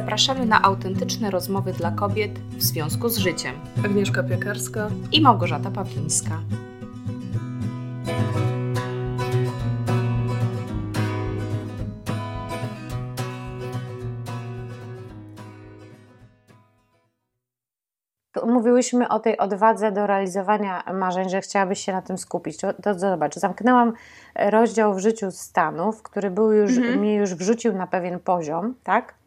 zapraszamy na autentyczne rozmowy dla kobiet w związku z życiem. Agnieszka Piekarska i Małgorzata Pawlińska. mówiłyśmy o tej odwadze do realizowania marzeń, że chciałabyś się na tym skupić. To, to zobacz, zamknęłam rozdział w życiu Stanów, który był już, mhm. mnie już wrzucił na pewien poziom, tak?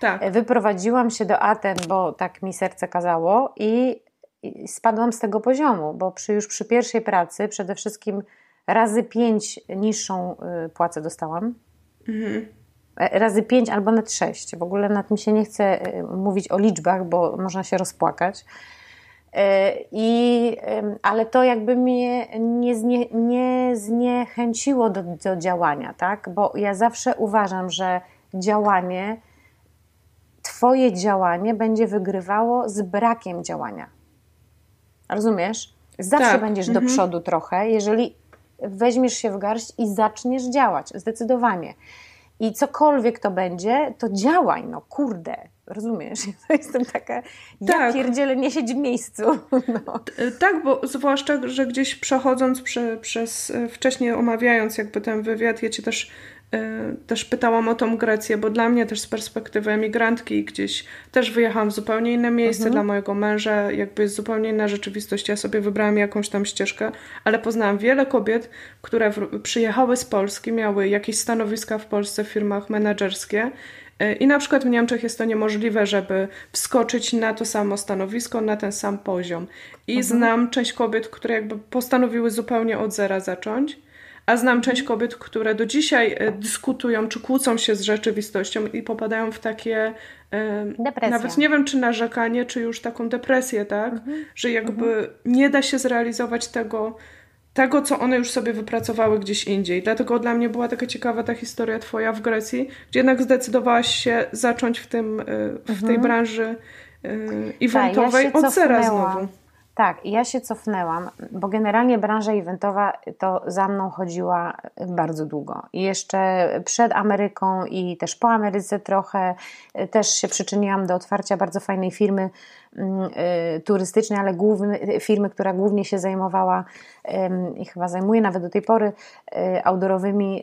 Tak. Wyprowadziłam się do Aten, bo tak mi serce kazało i, spadłam z tego poziomu, bo przy, już przy pierwszej pracy przede wszystkim razy pięć niższą y, płacę dostałam. Mhm. E, razy pięć albo nawet sześć. W ogóle na tym się nie chcę y, mówić o liczbach, bo można się rozpłakać. E, I, ale to jakby mnie nie, znie, nie zniechęciło do, do działania, tak? Bo ja zawsze uważam, że działanie Twoje działanie będzie wygrywało z brakiem działania. Rozumiesz? Zawsze tak. będziesz mhm. do przodu trochę, jeżeli weźmiesz się w garść i zaczniesz działać. Zdecydowanie. I cokolwiek to będzie, to działaj, no kurde, rozumiesz? Ja jestem taka, tak. ja pierdzielę, nie siedź w miejscu. No. Tak, bo zwłaszcza, że gdzieś przechodząc prze, przez, e, wcześniej omawiając jakby ten wywiad, ja Cię też też pytałam o tą Grecję, bo dla mnie też z perspektywy emigrantki gdzieś też wyjechałam w zupełnie inne miejsce, mhm. dla mojego męża jakby jest zupełnie inna rzeczywistość. Ja sobie wybrałam jakąś tam ścieżkę, ale poznałam wiele kobiet, które przyjechały z Polski, miały jakieś stanowiska w Polsce w firmach menedżerskie y, i na przykład w Niemczech jest to niemożliwe, żeby wskoczyć na to samo stanowisko, na ten sam poziom. I mhm. znam część kobiet, które jakby postanowiły zupełnie od zera zacząć a znam część kobiet, które do dzisiaj e, dyskutują, czy kłócą się z rzeczywistością i popadają w takie. E, Depresja. Nawet nie wiem, czy narzekanie, czy już taką depresję, tak? Mhm. Że jakby mhm. nie da się zrealizować tego, tego, co one już sobie wypracowały gdzieś indziej. Dlatego dla mnie była taka ciekawa ta historia Twoja w Grecji, gdzie jednak zdecydowałaś się zacząć w, tym, e, w mhm. tej branży eventowej Ta, ja od zera znowu. Tak, ja się cofnęłam, bo generalnie branża eventowa to za mną chodziła bardzo długo. Jeszcze przed Ameryką i też po Ameryce trochę też się przyczyniłam do otwarcia bardzo fajnej firmy mm, y, turystycznej, ale główny, firmy, która głównie się zajmowała i chyba zajmuje nawet do tej pory y, outdoorowymi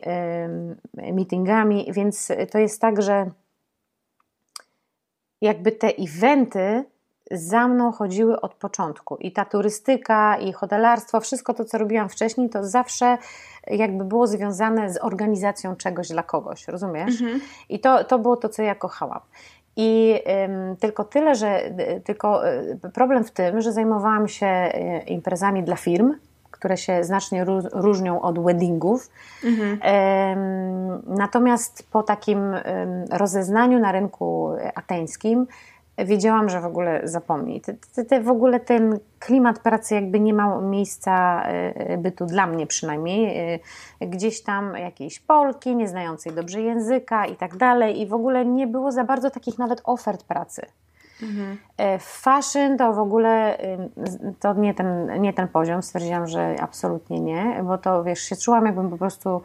meetingami, więc to jest tak, że jakby te eventy za mną chodziły od początku. I ta turystyka, i hotelarstwo, wszystko to, co robiłam wcześniej, to zawsze jakby było związane z organizacją czegoś dla kogoś, rozumiesz? Mhm. I to, to było to, co ja kochałam. I ym, tylko tyle, że y, tylko y, problem w tym, że zajmowałam się y, imprezami dla firm, które się znacznie różnią od weddingów. Mhm. Natomiast po takim rozeznaniu na rynku ateńskim wiedziałam, że w ogóle zapomnij. Te, te, te, w ogóle ten klimat pracy jakby nie miał miejsca e, bytu dla mnie przynajmniej. E, gdzieś tam jakiejś Polki, nieznającej dobrze języka i tak dalej i w ogóle nie było za bardzo takich nawet ofert pracy. Mhm. E, fashion to w ogóle to nie ten, nie ten poziom. Stwierdziłam, że absolutnie nie, bo to wiesz, się czułam jakbym po prostu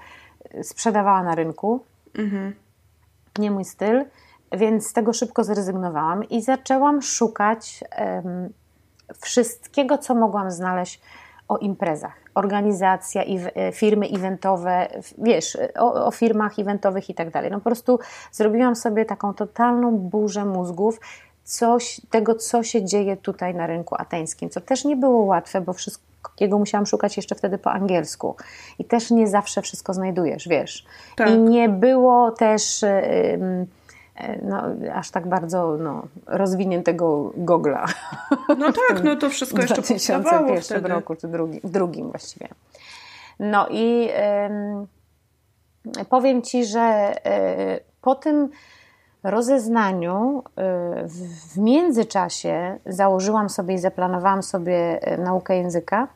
sprzedawała na rynku. Mhm. Nie mój styl. Więc z tego szybko zrezygnowałam i zaczęłam szukać um, wszystkiego, co mogłam znaleźć o imprezach. Organizacja, e, firmy eventowe, wiesz, o, o firmach eventowych i tak dalej. No po prostu zrobiłam sobie taką totalną burzę mózgów coś, tego, co się dzieje tutaj na rynku ateńskim, co też nie było łatwe, bo wszystkiego musiałam szukać jeszcze wtedy po angielsku i też nie zawsze wszystko znajdujesz, wiesz. Tak. I nie było też... Yy, no, aż tak bardzo no, rozwiniętego Google'a. No tak, no to wszystko jeszcze W 2001 roku, czy drugi, w drugim właściwie. No i powiem Ci, że y, po tym rozeznaniu y, w międzyczasie założyłam sobie i zaplanowałam sobie naukę języka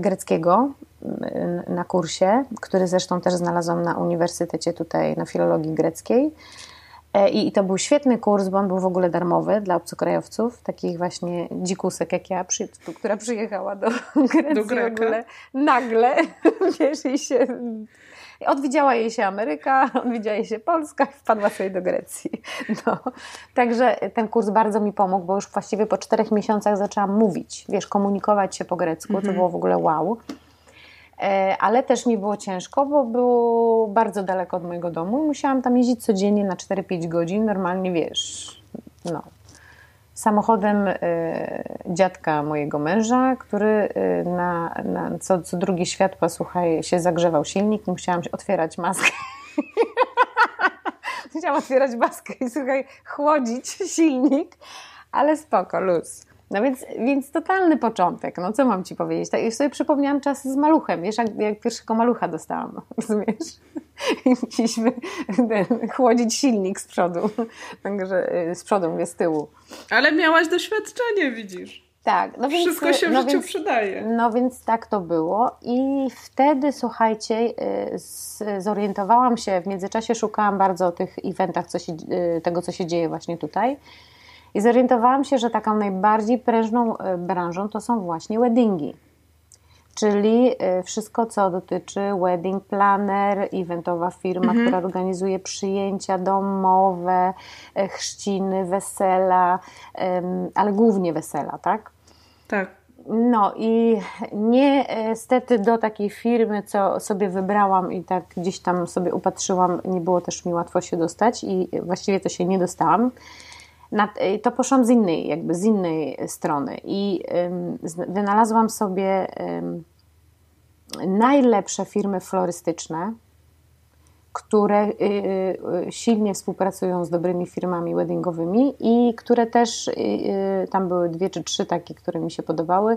greckiego na kursie, który zresztą też znalazłam na uniwersytecie tutaj na filologii greckiej. E, I, to był świetny kurs, bo on był w ogóle darmowy dla obcokrajowców, takich właśnie dzikusek jak ja, przy, która przyjechała do Grecji do w ogóle nagle, wiesz, i się Odwidziała jej się Ameryka, odwidziała jej się Polska i wpadła sobie do Grecji. No. Także ten kurs bardzo mi pomógł, bo już właściwie po czterech miesiącach zaczęłam mówić, wiesz, komunikować się po grecku, to było w ogóle wow. E, ale też mi było ciężko, bo było bardzo daleko od mojego domu i musiałam tam jeździć codziennie na 4-5 godzin, normalnie wiesz, no, samochodem y, dziadka mojego męża, który y, na, na co, co drugie światła, słuchaj, się zagrzewał silnik, musiałam otwierać maskę. Musiałam otwierać maskę i słuchaj, chłodzić silnik, ale spoko, luz. No więc, więc totalny początek, no co mam Ci powiedzieć? Tak, już sobie przypomniałam czasy z maluchem, wiesz, jak, jak pierwszego malucha dostałam, rozumiesz? I musieliśmy chłodzić silnik z przodu, także y, z przodu, mówię, z tyłu. Ale miałaś doświadczenie, widzisz. Tak. No więc, Wszystko się w no życiu więc, przydaje. No więc tak to było i wtedy, słuchajcie, y, zorientowałam się, w międzyczasie szukałam bardzo o tych eventach, co się, y, tego, co się dzieje właśnie tutaj i zorientowałam się, że taką najbardziej prężną e, branżą to są właśnie weddingi. Czyli e, wszystko, co dotyczy wedding planner, eventowa firma, mhm. która organizuje przyjęcia domowe, e, chrzciny, wesela, ale głównie wesela, tak? Tak. No i niestety do takiej firmy, co sobie wybrałam i tak gdzieś tam sobie upatrzyłam, nie było też mi łatwo się dostać i właściwie to się nie dostałam to poszłam z innej, jakby z innej strony i wynalazłam sobie najlepsze firmy florystyczne, które y, y, silnie współpracują z dobrymi firmami weddingowymi i które też, y, tam były dwie czy trzy takie, które mi się podobały,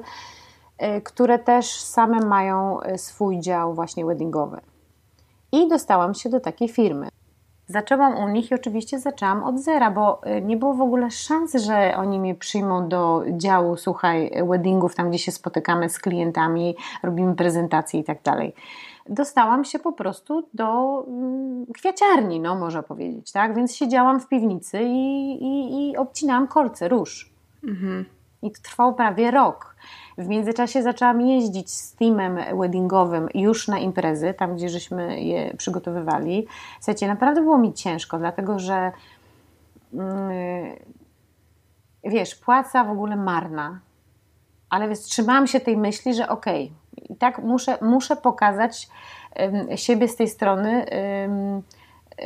które też same mają swój dział właśnie weddingowy. I dostałam się do takiej firmy. Zaczęłam u nich i oczywiście zaczęłam od zera, bo y, nie było w ogóle szans, że oni mnie przyjmą do działu, słuchaj, weddingów, tam gdzie się spotykamy z klientami, robimy prezentacje i tak dalej. Dostałam się po prostu do mm, kwiaciarni, no można powiedzieć, tak? Więc siedziałam w piwnicy i, i, i obcinałam kolce róż. Mhm. I to trwało prawie rok. W międzyczasie zaczęłam jeździć z teamem weddingowym już na imprezy, tam gdzie żeśmy je przygotowywali. Słuchajcie, naprawdę było mi ciężko, dlatego że yy, wiesz, płaca w ogóle marna, ale wstrzymałam się tej myśli, że okej, okay, i tak muszę, muszę pokazać yy, siebie z tej strony. Yy,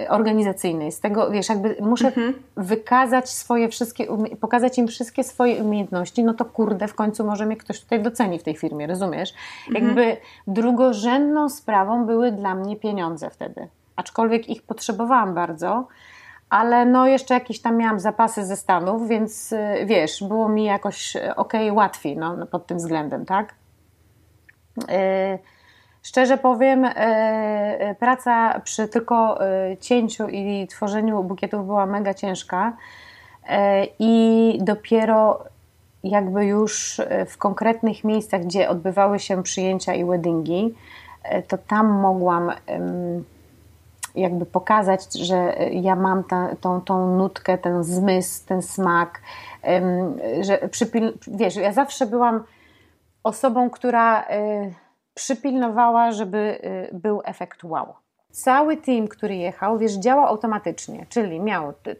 organizacyjnej, z tego, wiesz, jakby muszę mhm. wykazać swoje wszystkie, pokazać im wszystkie swoje umiejętności, no to kurde, w końcu może mnie ktoś tutaj doceni w tej firmie, rozumiesz? Mhm. Jakby drugorzędną sprawą były dla mnie pieniądze wtedy, aczkolwiek ich potrzebowałam bardzo, ale no jeszcze jakieś tam miałam zapasy ze Stanów, więc y, wiesz, było mi jakoś y, ok, łatwiej no, pod tym względem, tak? Yy, Szczerze powiem, e, e, praca przy tylko e, cięciu i tworzeniu bukietów była mega ciężka i dopiero jakby już w konkretnych miejscach, gdzie odbywały się przyjęcia i weddingi, to tam mogłam jakby pokazać, że ja mam ta, tą, tą nutkę, ten zmysł, ten smak, że przypil... wiesz, ja zawsze byłam osobą, która przypilnowała, żeby y, był efekt wow. Cały team, który jechał, wiesz, działał automatycznie, czyli miał te,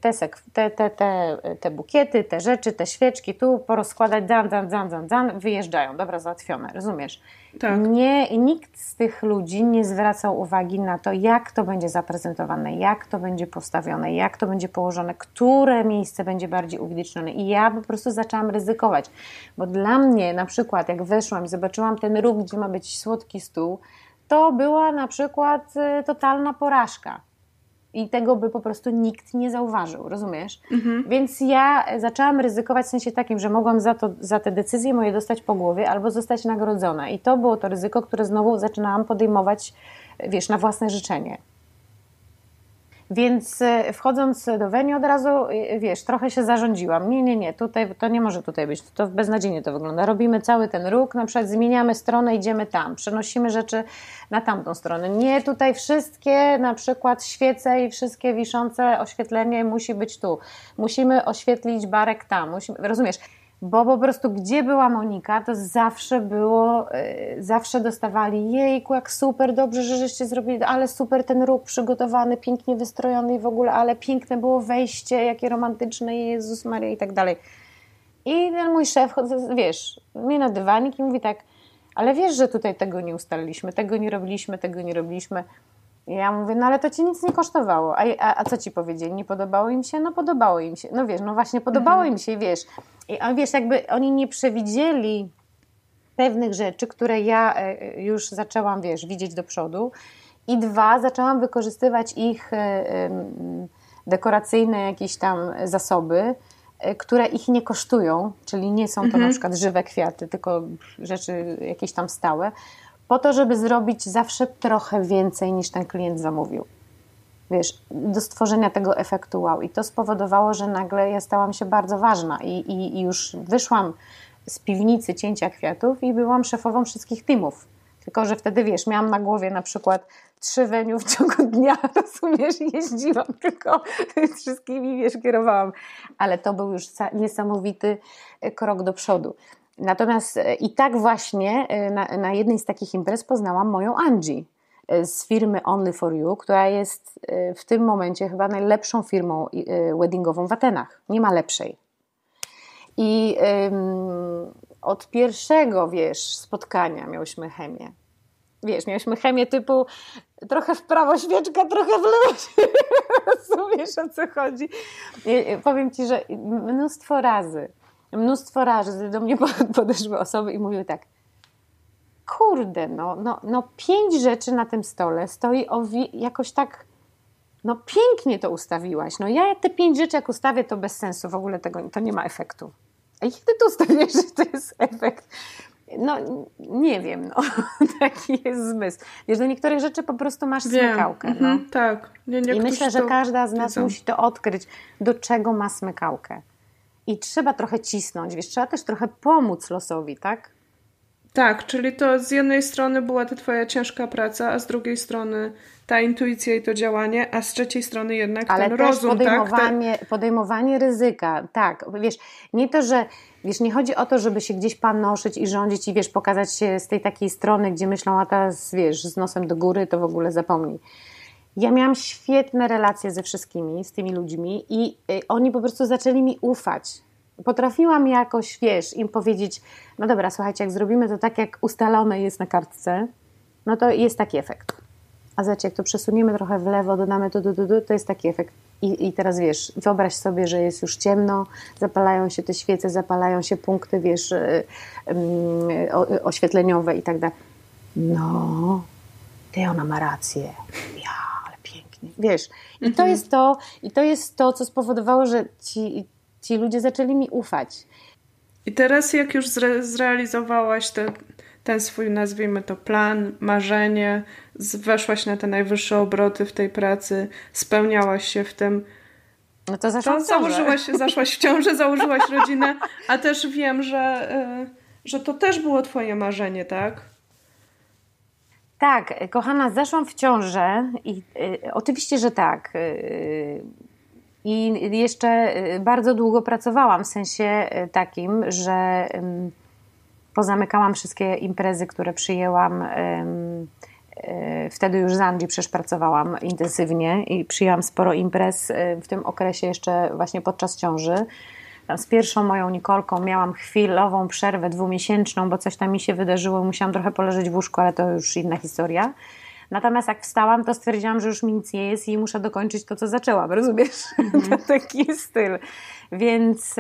te, te, te, te bukiety, te rzeczy, te świeczki, tu porozkładać, dan, dan, dan, dan, dan, wyjeżdżają, dobra, załatwione, rozumiesz? Tak. Nie, nikt z tych ludzi nie zwracał uwagi na to, jak to będzie zaprezentowane, jak to będzie postawione, jak to będzie położone, które miejsce będzie bardziej uwidocznione. I ja po prostu zaczęłam ryzykować, bo dla mnie na przykład, jak weszłam i zobaczyłam ten ruch, gdzie ma być słodki stół, to była na przykład y, totalna porażka. I tego by po prostu nikt nie zauważył, rozumiesz? Mhm. Więc ja zaczęłam ryzykować w sensie takim, że mogłam za, to, za te decyzje moje dostać po głowie albo zostać nagrodzona. I to było to ryzyko, które znowu zaczynałam podejmować, wiesz, na własne życzenie. Więc e, wchodząc do Weni od razu, e, wiesz, trochę się zarządziłam. Nie, nie, nie, tutaj, to nie może tutaj być, to beznadziejnie to wygląda. Robimy cały ten róg, na przykład zmieniamy stronę, idziemy tam, przenosimy rzeczy na tamtą stronę. Nie, tutaj wszystkie na przykład świece i wszystkie wiszące oświetlenie musi być tu. Musimy oświetlić barek tam, musimy, rozumiesz? Bo po prostu gdzie była Monika, to zawsze było, yy, zawsze dostawali jejku, jak super, dobrze, że żeście zrobili, ale super ten róg przygotowany, pięknie wystrojony i w ogóle, ale piękne było wejście, jakie romantyczne, Jezus Maria i tak dalej. I ten mój szef, wiesz, mnie na dywanik i mówi tak, ale wiesz, że tutaj tego nie ustaliliśmy, tego nie robiliśmy, tego nie robiliśmy. I ja mówię, no ale to ci nic nie kosztowało. A, a, a co ci powiedzieli? Nie podobało im się? No podobało im się. No wiesz, no właśnie podobało mhm. im się, wiesz. I a wiesz, jakby oni nie przewidzieli pewnych rzeczy, które ja e, już zaczęłam, wiesz, widzieć do przodu. I dwa, zaczęłam wykorzystywać ich e, dekoracyjne jakieś tam zasoby, e, które ich nie kosztują, czyli nie są to mhm. na przykład żywe kwiaty, tylko rzeczy jakieś tam stałe, po to, żeby zrobić zawsze trochę więcej niż ten klient zamówił. Wiesz, do stworzenia tego efektu wow. I to spowodowało, że nagle ja stałam się bardzo ważna i, i, i już wyszłam z piwnicy cięcia kwiatów i byłam szefową wszystkich teamów. Tylko, że wtedy wiesz, miałam na głowie na przykład trzy weniu w ciągu dnia, rozumiesz, jeździłam tylko wszystkimi, wiesz, kierowałam. Ale to był już niesamowity krok do przodu. Natomiast e, i tak właśnie e, na, na jednej z takich imprez poznałam moją Angie e, z firmy Only for You, która jest w tym momencie chyba najlepszą firmą weddingową w Atenach. Nie ma lepszej. I um, od pierwszego, wiesz, spotkania miałyśmy chemię. Wiesz, miałyśmy chemię typu trochę w prawo świeczka, trochę w lewo Rozumiesz, o co chodzi? Powiem Ci, że mnóstwo razy mnóstwo razy do mnie podeszły osoby i mówiły tak, kurde, no, no, no pięć rzeczy na tym stole stoi jakoś tak, no pięknie to ustawiłaś. No ja te pięć rzeczy jak ustawię, to bez sensu, w ogóle tego, to nie ma efektu. A jak ty to ustawiasz, że to jest efekt? No nie wiem, no. taki jest zmysł. Wiesz, do niektórych rzeczy po prostu masz wiem. smykałkę. No. Mhm, tak. Nie, I myślę, że każda z nas wiedzą. musi to odkryć, do czego ma smykałkę. I trzeba trochę cisnąć, wiesz, trzeba też trochę pomóc losowi, tak? Tak, czyli to z jednej strony była to twoja ciężka praca, a z drugiej strony ta intuicja i to działanie, a z trzeciej strony jednak Ale ten rozum, podejmowanie, tak? podejmowanie ryzyka, tak, wiesz, nie to, że wiesz, nie chodzi o to, żeby się gdzieś panoszyć i rządzić i wiesz, pokazać się z tej takiej strony, gdzie myślą, a teraz wiesz, z nosem do góry, to w ogóle zapomnij ja miałam świetne relacje ze wszystkimi, z tymi ludźmi i y, oni po prostu zaczęli mi ufać. Potrafiłam jakoś, wiesz, im powiedzieć, no dobra, słuchajcie, jak zrobimy to tak, jak ustalone jest na kartce, no to jest taki efekt. A zobaczcie, jak to przesuniemy trochę w lewo, dodamy to, to, to, to jest taki efekt. I, I teraz wiesz, wyobraź sobie, że jest już ciemno, zapalają się te świece, zapalają się punkty, wiesz, yy, yy, oświetleniowe i tak dalej. No, ty ona ma rację. Ja Wiesz, i to mhm. jest to, i to jest to, co spowodowało, że ci, ci ludzie zaczęli mi ufać. I teraz jak już zre zrealizowałaś te, ten swój, nazwijmy to, plan, marzenie, weszłaś na te najwyższe obroty w tej pracy, spełniałaś się w tym, no to, to założyłaś, zaszłaś w ciążę, założyłaś rodzinę, a też wiem, że, y, że to też było twoje marzenie, tak? Tak, kochana, zeszłam w ciążę i y, oczywiście, że tak. Y, I jeszcze y, bardzo długo pracowałam w sensie y, takim, że pozamykałam wszystkie imprezy, które przyjęłam. Y, wtedy już z Angie przecież pracowałam intensywnie i przyjęłam sporo imprez w tym okresie jeszcze właśnie podczas ciąży z pierwszą moją Nikolką miałam chwilową przerwę dwumiesięczną, bo coś tam mi się wydarzyło, musiałam trochę poleżeć w łóżku, ale to już inna historia. Natomiast jak wstałam, to stwierdziłam, że już mi nic nie jest i muszę dokończyć to, co zaczęłam, rozumiesz? Mm. to taki styl. Więc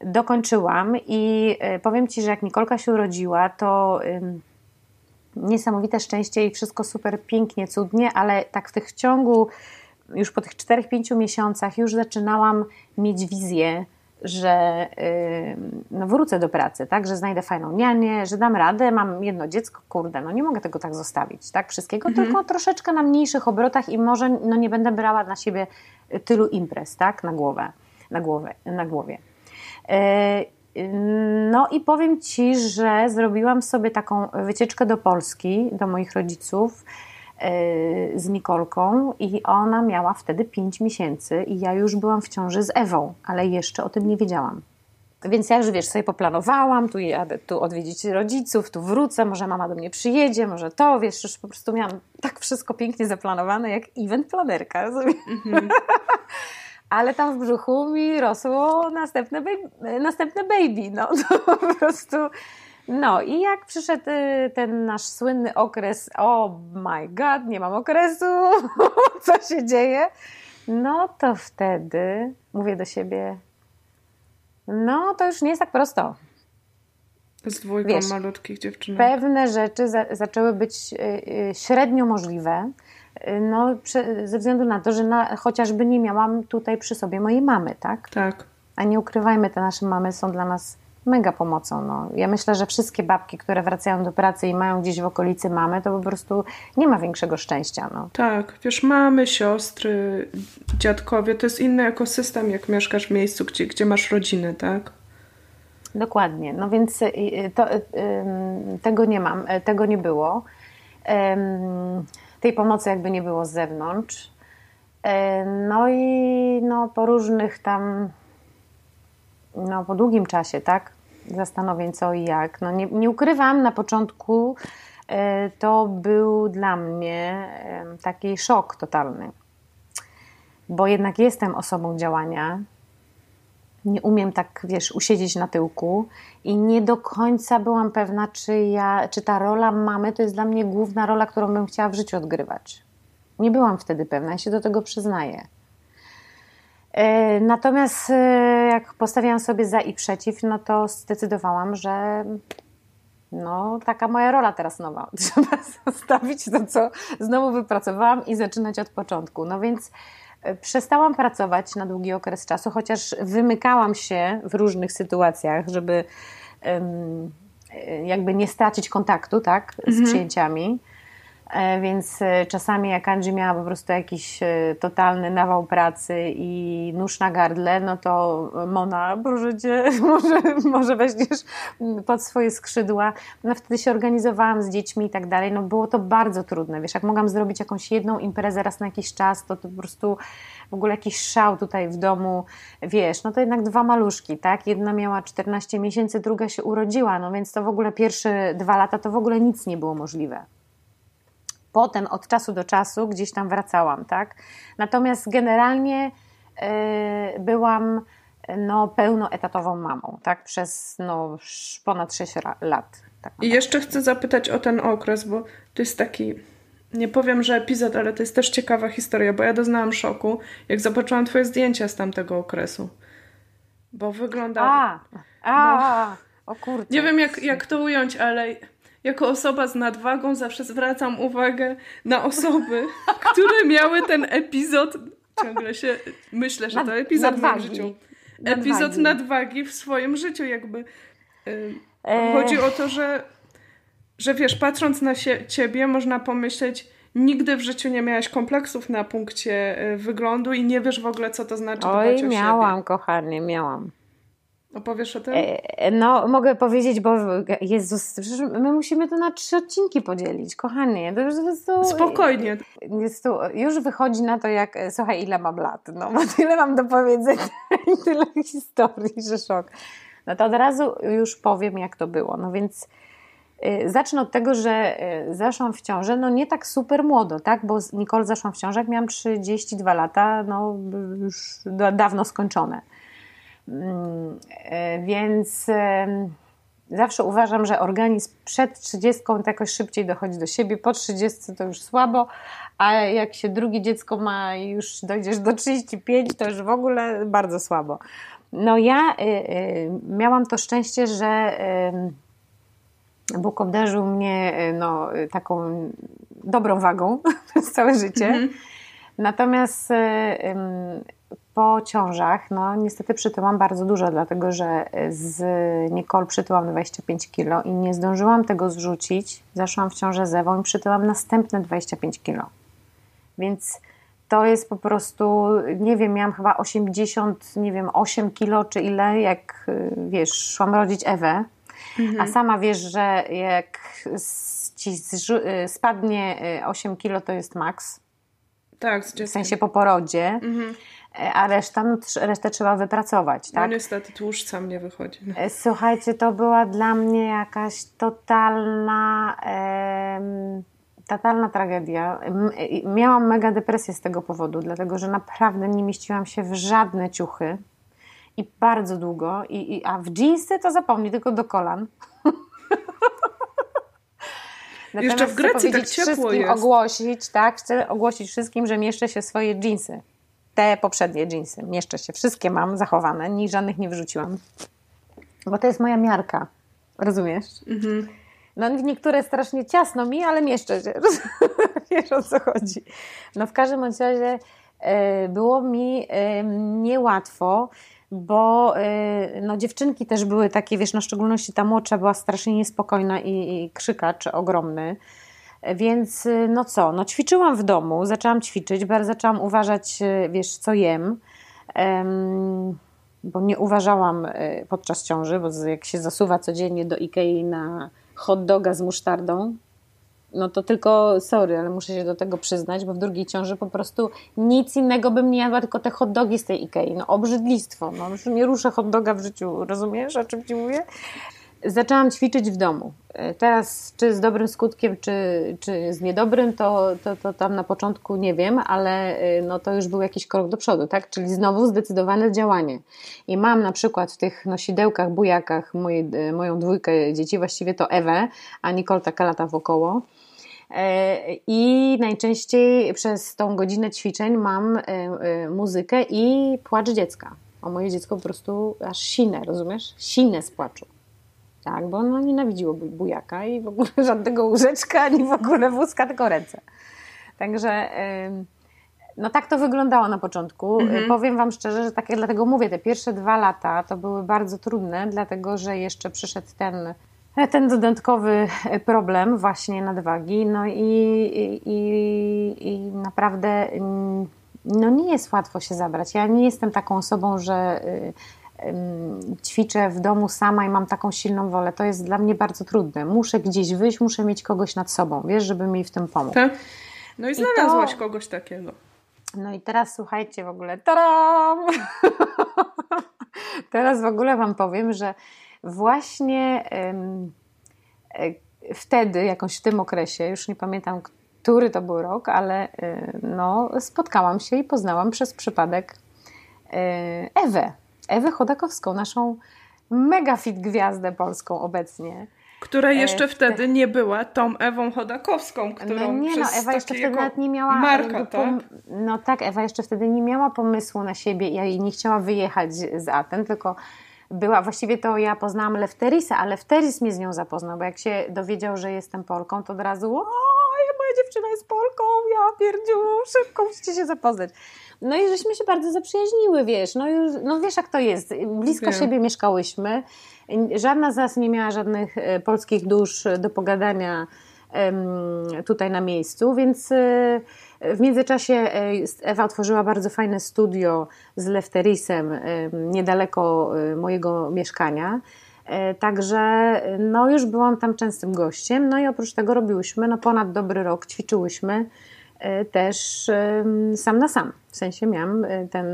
dokończyłam i y, powiem Ci, że jak Nikolka się urodziła, to niesamowite szczęście i wszystko super pięknie, cudnie, ale tak w tych ciągu już po tych 4-5 miesiącach już zaczynałam mieć wizję, że no wrócę do pracy, tak, że znajdę fajną nianię, że dam radę, mam jedno dziecko, kurde, no nie mogę tego tak zostawić, tak, wszystkiego, mhm. tylko troszeczkę na mniejszych obrotach i może no nie będę brała na siebie tylu imprez, tak, na głowę, na głowę, na głowie. Yy, no i powiem Ci, że zrobiłam sobie taką wycieczkę do Polski, do moich rodziców, Y, z Nikolką i ona miała wtedy 5 miesięcy i ja już byłam w ciąży z Ewą, ale jeszcze o tym nie wiedziałam. Więc ja już wiesz, sobie poplanowałam, tu jadę tu odwiedzić rodziców, tu wrócę, może mama do mnie przyjedzie, może to, wiesz, już po prostu miałam tak wszystko pięknie zaplanowane, jak event planerka. Mm-hmm. Ale tam w brzuchu mi rosło następne baby, następne baby, no to po prostu... No i jak przyszedł y, ten nasz słynny okres, oh my god, nie mam okresu, co się dzieje? No to wtedy mówię do siebie, no to już nie jest tak prosto. Z dwójką Wiesz, malutkich dziewczyn. Pewne rzeczy za, zaczęły być y, y, średnio możliwe, y, no, ze względu na to, że na, chociażby nie miałam tutaj przy sobie mojej mamy, tak? Tak. A nie ukrywajmy, te nasze mamy są dla nas mega pomocą. No. Ja myślę, że wszystkie babki, które wracają do pracy i mają gdzieś w okolicy mamy, to po prostu nie ma większego szczęścia. No. Tak, wiesz, mamy, siostry, dziadkowie, to jest inny ekosystem, jak mieszkasz w miejscu, gdzie, gdzie masz rodzinę, tak? Dokładnie. No więc y, y, to, y, tego nie mam, tego nie było. Tej pomocy jakby nie było z zewnątrz. No i no, po różnych tam no, po długim czasie, tak? Zastanowień co i jak. No, nie, nie ukrywam, na początku e, to był dla mnie taki szok totalny, bo jednak jestem osobą działania. Nie umiem tak, wiesz, usiedzieć na tyłku i nie do końca byłam pewna, czy, ja, czy ta rola mamy to jest dla mnie główna rola, którą bym chciała w życiu odgrywać. Nie byłam wtedy pewna, ja się do tego przyznaję. E, natomiast e, jak postawiłam sobie za i przeciw, no to zdecydowałam, że no, taka moja rola teraz nowa. Trzeba zostawić to, co znowu wypracowałam i zaczynać od początku. No więc e, przestałam pracować na długi okres czasu, chociaż wymykałam się w różnych sytuacjach, żeby jakby nie stracić kontaktu, tak, z mhm. przyjęciami. E, więc e, czasami jak Angie miała po prostu jakiś e, totalny nawał pracy i nóż na gardle, no to Mona, proszę Cię, może, może weźmiesz pod swoje skrzydła. No wtedy się organizowałam z dziećmi i tak dalej. No było to bardzo trudne. Wiesz, jak mogłam zrobić jakąś jedną imprezę raz na jakiś czas, to, to po prostu w ogóle jakiś szał tutaj w domu, wiesz, no to jednak dwa maluszki, tak? Jedna miała 14 miesięcy, druga się urodziła, no więc to w ogóle pierwsze dwa lata to w ogóle nic nie było możliwe potem od czasu do czasu gdzieś tam wracałam, tak? Natomiast generalnie y, byłam no, pełnoetatową mamą, tak? Przez no, ponad 6 lat. Tak I jeszcze chcę zapytać o ten okres, bo to jest taki, nie powiem, że epizod, ale to jest też ciekawa historia, bo ja doznałam szoku, jak zobaczyłam twoje zdjęcia z tamtego okresu. Bo wygląda... A, a, no, o kurczę. Nie wiem, jak, jak to ująć, ale jako osoba z nadwagą zawsze zwracam uwagę na osoby, które miały ten epizod. Ciągle się myślę, że to epizod nadwagi. w moim życiu. Epizod nadwagi. nadwagi w swoim życiu, jakby. Yy, chodzi o to, że, że wiesz, patrząc na się, ciebie, można pomyśleć, nigdy w życiu nie miałaś kompleksów na punkcie y, wyglądu i nie wiesz w ogóle, co to znaczy Oj, dbać o miałam, siebie. kochanie, miałam. Opowiesz o tym? E, no, mogę powiedzieć, bo Jezus, my musimy to na trzy odcinki podzielić, kochanie. To już po prostu, Spokojnie. Jest tu, już wychodzi na to, jak, słuchaj, ile mam lat, no, bo tyle mam do powiedzenia i tyle historii, że szok. No to od razu już powiem, jak to było. No więc y, zacznę od tego, że y, zaszłam w ciążę, no nie tak super młodo, tak, bo Nicole zaszłam w ciążę, jak miałam 32 lata, no już dawno skończone. Mm, e, więc zawsze uważam, że organizm przed 30 to jakoś szybciej dochodzi do siebie, po 30 to już słabo, a jak się drugie dziecko ma i już dojdziesz do 35, to już w ogóle bardzo słabo. No ja y, y, miałam to szczęście, że Bóg obdarzył mnie y, no, taką dobrą wagą przez całe życie. Mm -hmm. Natomiast po ciążach, no niestety przytyłam bardzo dużo, dlatego że z Nicole przytyłam 25 kg i nie zdążyłam tego zrzucić. Zaszłam w ciążę z Ewą i przytyłam następne 25 kg. Więc to jest po prostu, nie wiem, miałam chyba 80, nie wiem, 8 kg czy ile, jak wiesz, szłam rodzić Ewę. Mhm. A sama wiesz, że jak ci spadnie 8 kg to jest maks. Tak, w sensie po porodzie. Mhm. E, a reszta, no, resztę trzeba wypracować, No tak? niestety tłuszcz sam nie wychodzi. No. E, Słuchajcie, to była dla mnie jakaś totalna, em, totalna tragedia. I- Miałam mega depresję z tego powodu, dlatego że naprawdę nie mieściłam się w żadne ciuchy i bardzo długo, i, i, a w jeansy to zapomnij, tylko do kolan. Natomiast Jeszcze w chcę Grecji tak powiedzieć ciepło wszystkim, jest. ogłosić, tak, chcę ogłosić wszystkim, że mieszczę się swoje jeansy. Te poprzednie jeansy, mieszczę się. Wszystkie mam zachowane, ni żadnych nie wyrzuciłam. Bo to jest moja miarka. Rozumiesz? Mhm. No niektóre strasznie ciasno mi, ale mieszczę się. Wiesz o co chodzi. No w każdym razie e, było mi e, niełatwo, bo e, no dziewczynki też były takie, wiesz, no w szczególności ta młodsza była strasznie niespokojna i, i krzykacz ogromny. Więc y, no co, no ćwiczyłam w domu, zaczęłam ćwiczyć, bardzo zaczęłam uważać, y, wiesz, co jem, em, bo nie uważałam y, podczas ciąży, bo jak się zasuwa codziennie do Ikei na hot doga z musztardą, no to tylko, sorry, ale muszę się do tego przyznać, bo w drugiej ciąży po prostu nic innego bym nie jadła, tylko te hot dogi z tej Ikei. No obrzydlistwo, no już nie ruszę hot doga w życiu, rozumiesz o czym Ci mówię? Zaczęłam ćwiczyć w domu. E, Teraz, czy z dobrym skutkiem, czy, czy z niedobrym, to, to, to tam na początku nie wiem, ale e, no to już był jakiś krok do przodu, tak? Czyli znowu zdecydowane działanie. I mam na przykład w tych nosidełkach, bujakach moje, moją dwójkę dzieci, właściwie to Ewę, a Nicole taka lata wokoło. E, I najczęściej przez tą godzinę ćwiczeń mam e, e, muzykę i płacz dziecka. O moje dziecko po prostu aż sinę, rozumiesz? Sinę z płaczu. Tak, bo ono nienawidziło bu- bujaka i w ogóle żadnego łóżeczka, ani w ogóle wózka, tylko ręce. Także no tak to wyglądało na początku. Mhm. Powiem Wam szczerze, że tak dlatego mówię, te pierwsze dwa lata to były bardzo trudne, dlatego że jeszcze przyszedł ten, ten dodatkowy problem właśnie nadwagi. No i, i, i, i naprawdę mm, no nie jest łatwo się zabrać. Ja nie jestem taką osobą, że y, ćwiczę w domu sama i mam taką silną wolę. To jest dla mnie bardzo trudne. Muszę gdzieś wyjść, muszę mieć kogoś nad sobą, wiesz, żeby mi w tym pomóc. Tak? No i to- znalazłaś kogoś takiego. No i teraz słuchajcie w ogóle, taram! teraz w ogóle Wam powiem, że właśnie e, wtedy, jakoś w tym okresie, już nie pamiętam, który to był rok, ale e, no, spotkałam się i poznałam przez przypadek e, Ewę. Ewę Chodakowską, naszą mega fit gwiazdę polską obecnie. Która jeszcze te- wtedy nie była tą Ewą Chodakowską, którą No nie, no Ewa jeszcze wtedy nawet nie miała. Marka, tak? No tak, Ewa jeszcze wtedy nie miała pomysłu na siebie i nie chciała wyjechać z Aten, tylko była, właściwie to ja poznałam Lefterisa, a Lefteris mnie z nią zapoznał, bo jak się dowiedział, że jestem Polką, to od razu o, moja dziewczyna jest Polką, ja pierdziu, szybko musicie się zapoznać. No i żeśmy się bardzo zaprzyjaźniły, wiesz, no, już, no wiesz jak to jest, blisko Wiem. siebie mieszkałyśmy, żadna z nas nie miała żadnych e, polskich dusz do pogadania tutaj na miejscu, więc e, w międzyczasie e, Ewa otworzyła bardzo fajne studio z Lefterisem em, niedaleko e, mojego mieszkania. E, Także e, no już byłam tam częstym gościem, no i oprócz tego robiłyśmy no ponad dobry rok, ćwiczyłyśmy e, też sam na sam. W sensie miałam e, ten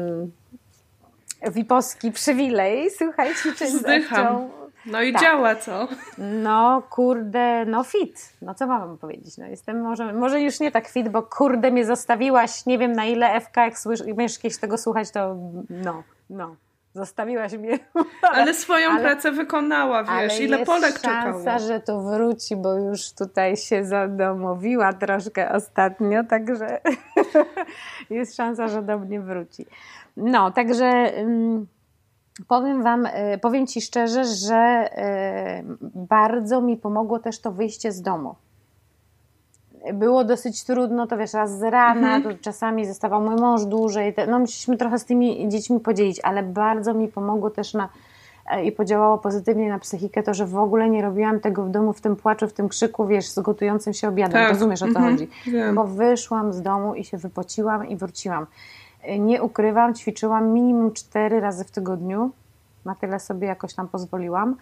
wipowski przywilej, słuchaj, ćwiczyć z Zdycham. Ewcią. No i Tak. działa, co? No kurde, no fit. No co mam powiedzieć? No jestem może, może już nie tak fit, bo kurde mnie zostawiłaś, nie wiem na ile FK, jak słysz, będziesz kiedyś tego słuchać, to no, no. Zostawiłaś mnie. Ale swoją ale- pracę wykonała, wiesz, Ale ile jest Polek szansa, czekało. że tu wróci, bo już tutaj się zadomowiła troszkę ostatnio, także jest szansa, że do mnie wróci. No, także ym, powiem Wam, y, powiem Ci szczerze, że y, bardzo mi pomogło też to wyjście z domu. Było dosyć trudno, to wiesz, raz z rana, Mhm. to czasami zostawał mój mąż dłużej, no musieliśmy trochę z tymi dziećmi podzielić, ale bardzo mi pomogło też na e, i podziałało pozytywnie na psychikę to, że w ogóle nie robiłam tego w domu, w tym płaczu, w tym krzyku, wiesz, z gotującym się obiadem. Tak. Rozumiesz, o co Mhm. chodzi? Wiem. Bo wyszłam z domu i się wypociłam i wróciłam. Nie ukrywam, ćwiczyłam minimum cztery razy w tygodniu. Na tyle sobie jakoś tam pozwoliłam.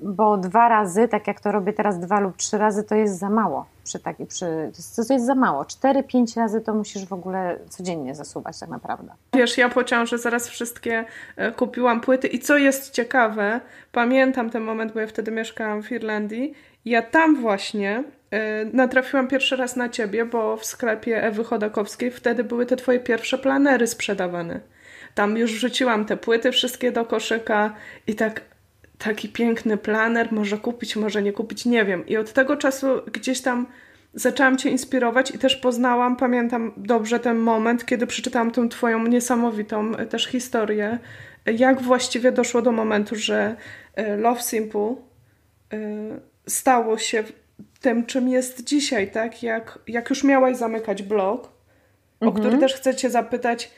Bo dwa razy, tak jak to robię teraz dwa lub trzy razy, to jest za mało. Przy taki, przy, to, jest za mało. Cztery, pięć razy to musisz w ogóle codziennie zasuwać tak naprawdę. Wiesz, ja po ciąży zaraz wszystkie e, kupiłam płyty i co jest ciekawe, pamiętam ten moment, bo ja wtedy mieszkałam w Irlandii, ja tam właśnie natrafiłam pierwszy raz na ciebie, bo w sklepie Ewy Chodakowskiej wtedy były te twoje pierwsze planery sprzedawane. Tam już wrzuciłam te płyty wszystkie do koszyka i tak taki piękny planer, może kupić, może nie kupić, nie wiem. I od tego czasu gdzieś tam zaczęłam Cię inspirować i też poznałam, pamiętam dobrze ten moment, kiedy przeczytałam tą Twoją niesamowitą e, też historię, jak właściwie doszło do momentu, że e, Love Simple e, stało się tym, czym jest dzisiaj, tak? Jak, jak już miałaś zamykać blog, mhm. o który też chcę Cię zapytać,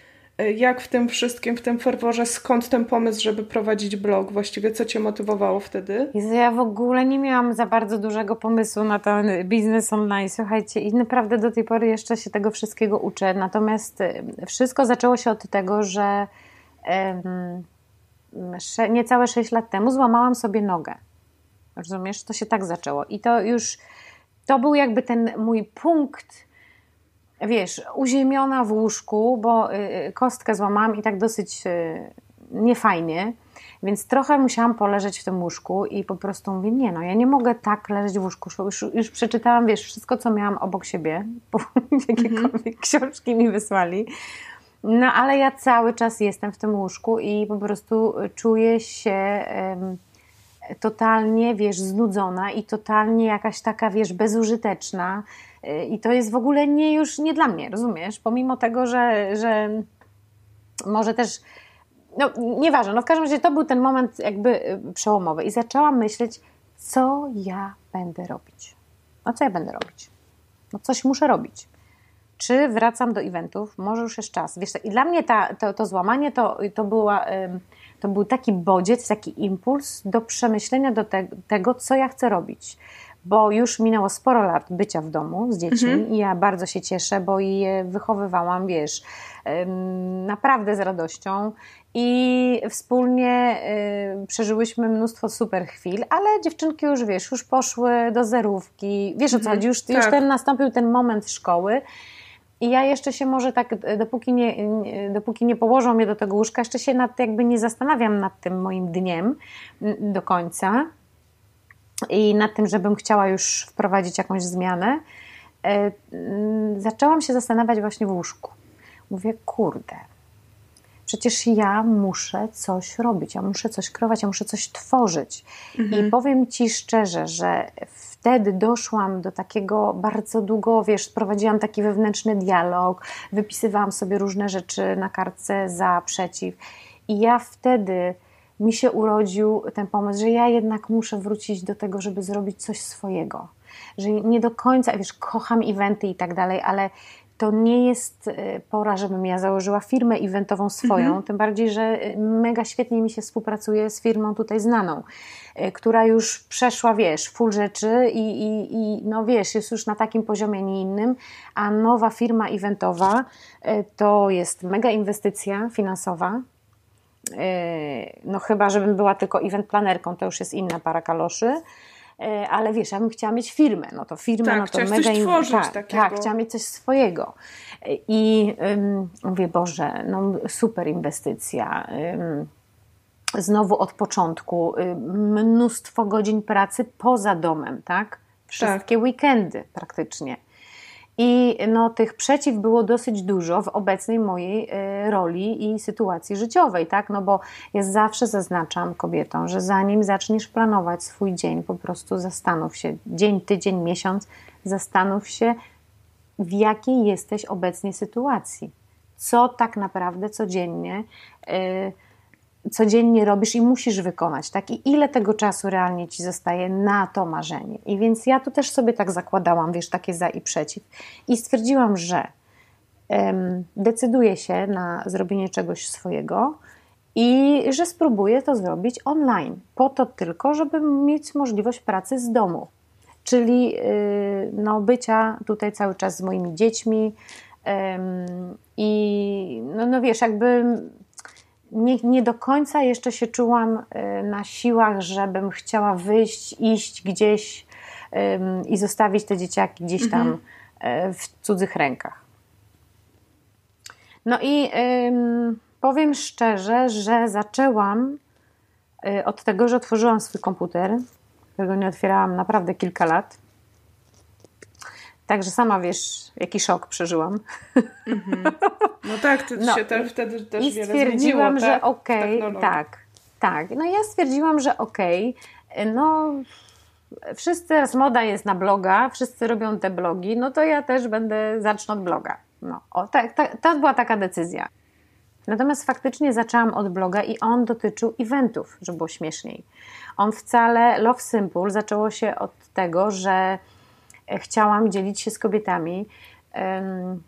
jak w tym wszystkim, w tym ferworze, skąd ten pomysł, żeby prowadzić blog? Właściwie co Cię motywowało wtedy? Ja w ogóle nie miałam za bardzo dużego pomysłu na ten biznes online, słuchajcie, i naprawdę do tej pory jeszcze się tego wszystkiego uczę. Natomiast y, wszystko zaczęło się od tego, że um, niecałe 6 lat temu złamałam sobie nogę. Rozumiesz? To się tak zaczęło. I to już, to był jakby ten mój punkt wiesz, uziemiona w łóżku, bo y, y, kostkę złamałam i tak dosyć y, niefajnie, więc trochę musiałam poleżeć w tym łóżku i po prostu mówię, nie no, ja nie mogę tak leżeć w łóżku. Już, już przeczytałam, wiesz, wszystko, co miałam obok siebie, bo jakiekolwiek mhm. książki mi wysłali. No ale ja cały czas jestem w tym łóżku i po prostu czuję się um, totalnie, wiesz, znudzona i totalnie jakaś taka, wiesz, bezużyteczna i to jest w ogóle nie już nie dla mnie, rozumiesz? Pomimo tego, że, że może też, no nieważne, no w każdym razie to był ten moment jakby y, przełomowy i zaczęłam myśleć, co ja będę robić. No co ja będę robić? No coś muszę robić. Czy wracam do eventów? Może już jest czas. Wiesz, i dla mnie ta, to, to złamanie to, to, była, to był taki bodziec, taki impuls do przemyślenia do te, tego, co ja chcę robić bo już minęło sporo lat bycia w domu z dziećmi mhm. i ja bardzo się cieszę, bo je wychowywałam, wiesz, naprawdę z radością i wspólnie y, przeżyłyśmy mnóstwo super chwil, ale dziewczynki już, wiesz, już poszły do zerówki, wiesz o co mhm. chodzi, już, tak. już ten nastąpił ten moment szkoły, i ja jeszcze się może tak, dopóki nie, dopóki nie położą mnie do tego łóżka, jeszcze się nad, jakby nie zastanawiam nad tym moim dniem do końca, i nad tym, żebym chciała już wprowadzić jakąś zmianę, e, zaczęłam się zastanawiać właśnie w łóżku. Mówię, kurde, przecież ja muszę coś robić, ja muszę coś kreować, ja muszę coś tworzyć. Mhm. I powiem Ci szczerze, że wtedy doszłam do takiego bardzo długo, wiesz, prowadziłam taki wewnętrzny dialog, wypisywałam sobie różne rzeczy na kartce za, przeciw. I ja wtedy mi się urodził ten pomysł, że ja jednak muszę wrócić do tego, żeby zrobić coś swojego. Że nie do końca, wiesz, kocham eventy i tak dalej, ale to nie jest e, pora, żebym ja założyła firmę eventową swoją, mhm. tym bardziej, że e, mega świetnie mi się współpracuje z firmą tutaj znaną, e, która już przeszła, wiesz, full rzeczy i, i, i no wiesz, jest już na takim poziomie, nie innym, a nowa firma eventowa to jest mega inwestycja finansowa, no chyba, żebym była tylko event planerką, to już jest inna para kaloszy. E, ale wiesz, ja bym chciała mieć firmę, no to firmę, tak, no to mega... Coś tworzyć tak, takiego. tak, chciałam mieć coś swojego. I um, mówię, Boże, no super inwestycja. Um, znowu od początku mnóstwo godzin pracy poza domem, tak? Wszystkie tak. weekendy praktycznie. I no, tych przeciw było dosyć dużo w obecnej mojej e, roli i sytuacji życiowej, tak? No bo ja zawsze zaznaczam kobietom, że zanim zaczniesz planować swój dzień, po prostu zastanów się, dzień, tydzień, miesiąc, zastanów się, w jakiej jesteś obecnie sytuacji. Co tak naprawdę codziennie. Yy, codziennie robisz i musisz wykonać, tak? I ile tego czasu realnie ci zostaje na to marzenie. I więc ja tu też sobie tak zakładałam, wiesz, takie za i przeciw. I stwierdziłam, że um, decyduję się na zrobienie czegoś swojego i że spróbuję to zrobić online, po to tylko, żeby mieć możliwość pracy z domu. Czyli yy, no, bycia tutaj cały czas z moimi dziećmi. I no, no wiesz, jakby nie, nie do końca jeszcze się czułam y, na siłach, żebym chciała wyjść, iść gdzieś i zostawić te dzieciaki gdzieś tam mhm. w cudzych rękach. No i powiem szczerze, że zaczęłam y, od tego, że otworzyłam swój komputer, którego nie otwierałam naprawdę kilka lat. Także sama wiesz, jaki szok przeżyłam. Mhm. No tak, ty no, się te, wtedy też i wiele stwierdziłam, zmieniło, że okej, okay, tak, tak. No ja stwierdziłam, że okej, okay, no wszyscy, teraz moda jest na bloga, wszyscy robią te blogi, no to ja też będę, zacznę od bloga. No, o, tak, tak, to była taka decyzja. Natomiast faktycznie zaczęłam od bloga i on dotyczył eventów, żeby było śmieszniej. On wcale, Love Simple zaczęło się od tego, że chciałam dzielić się z kobietami um,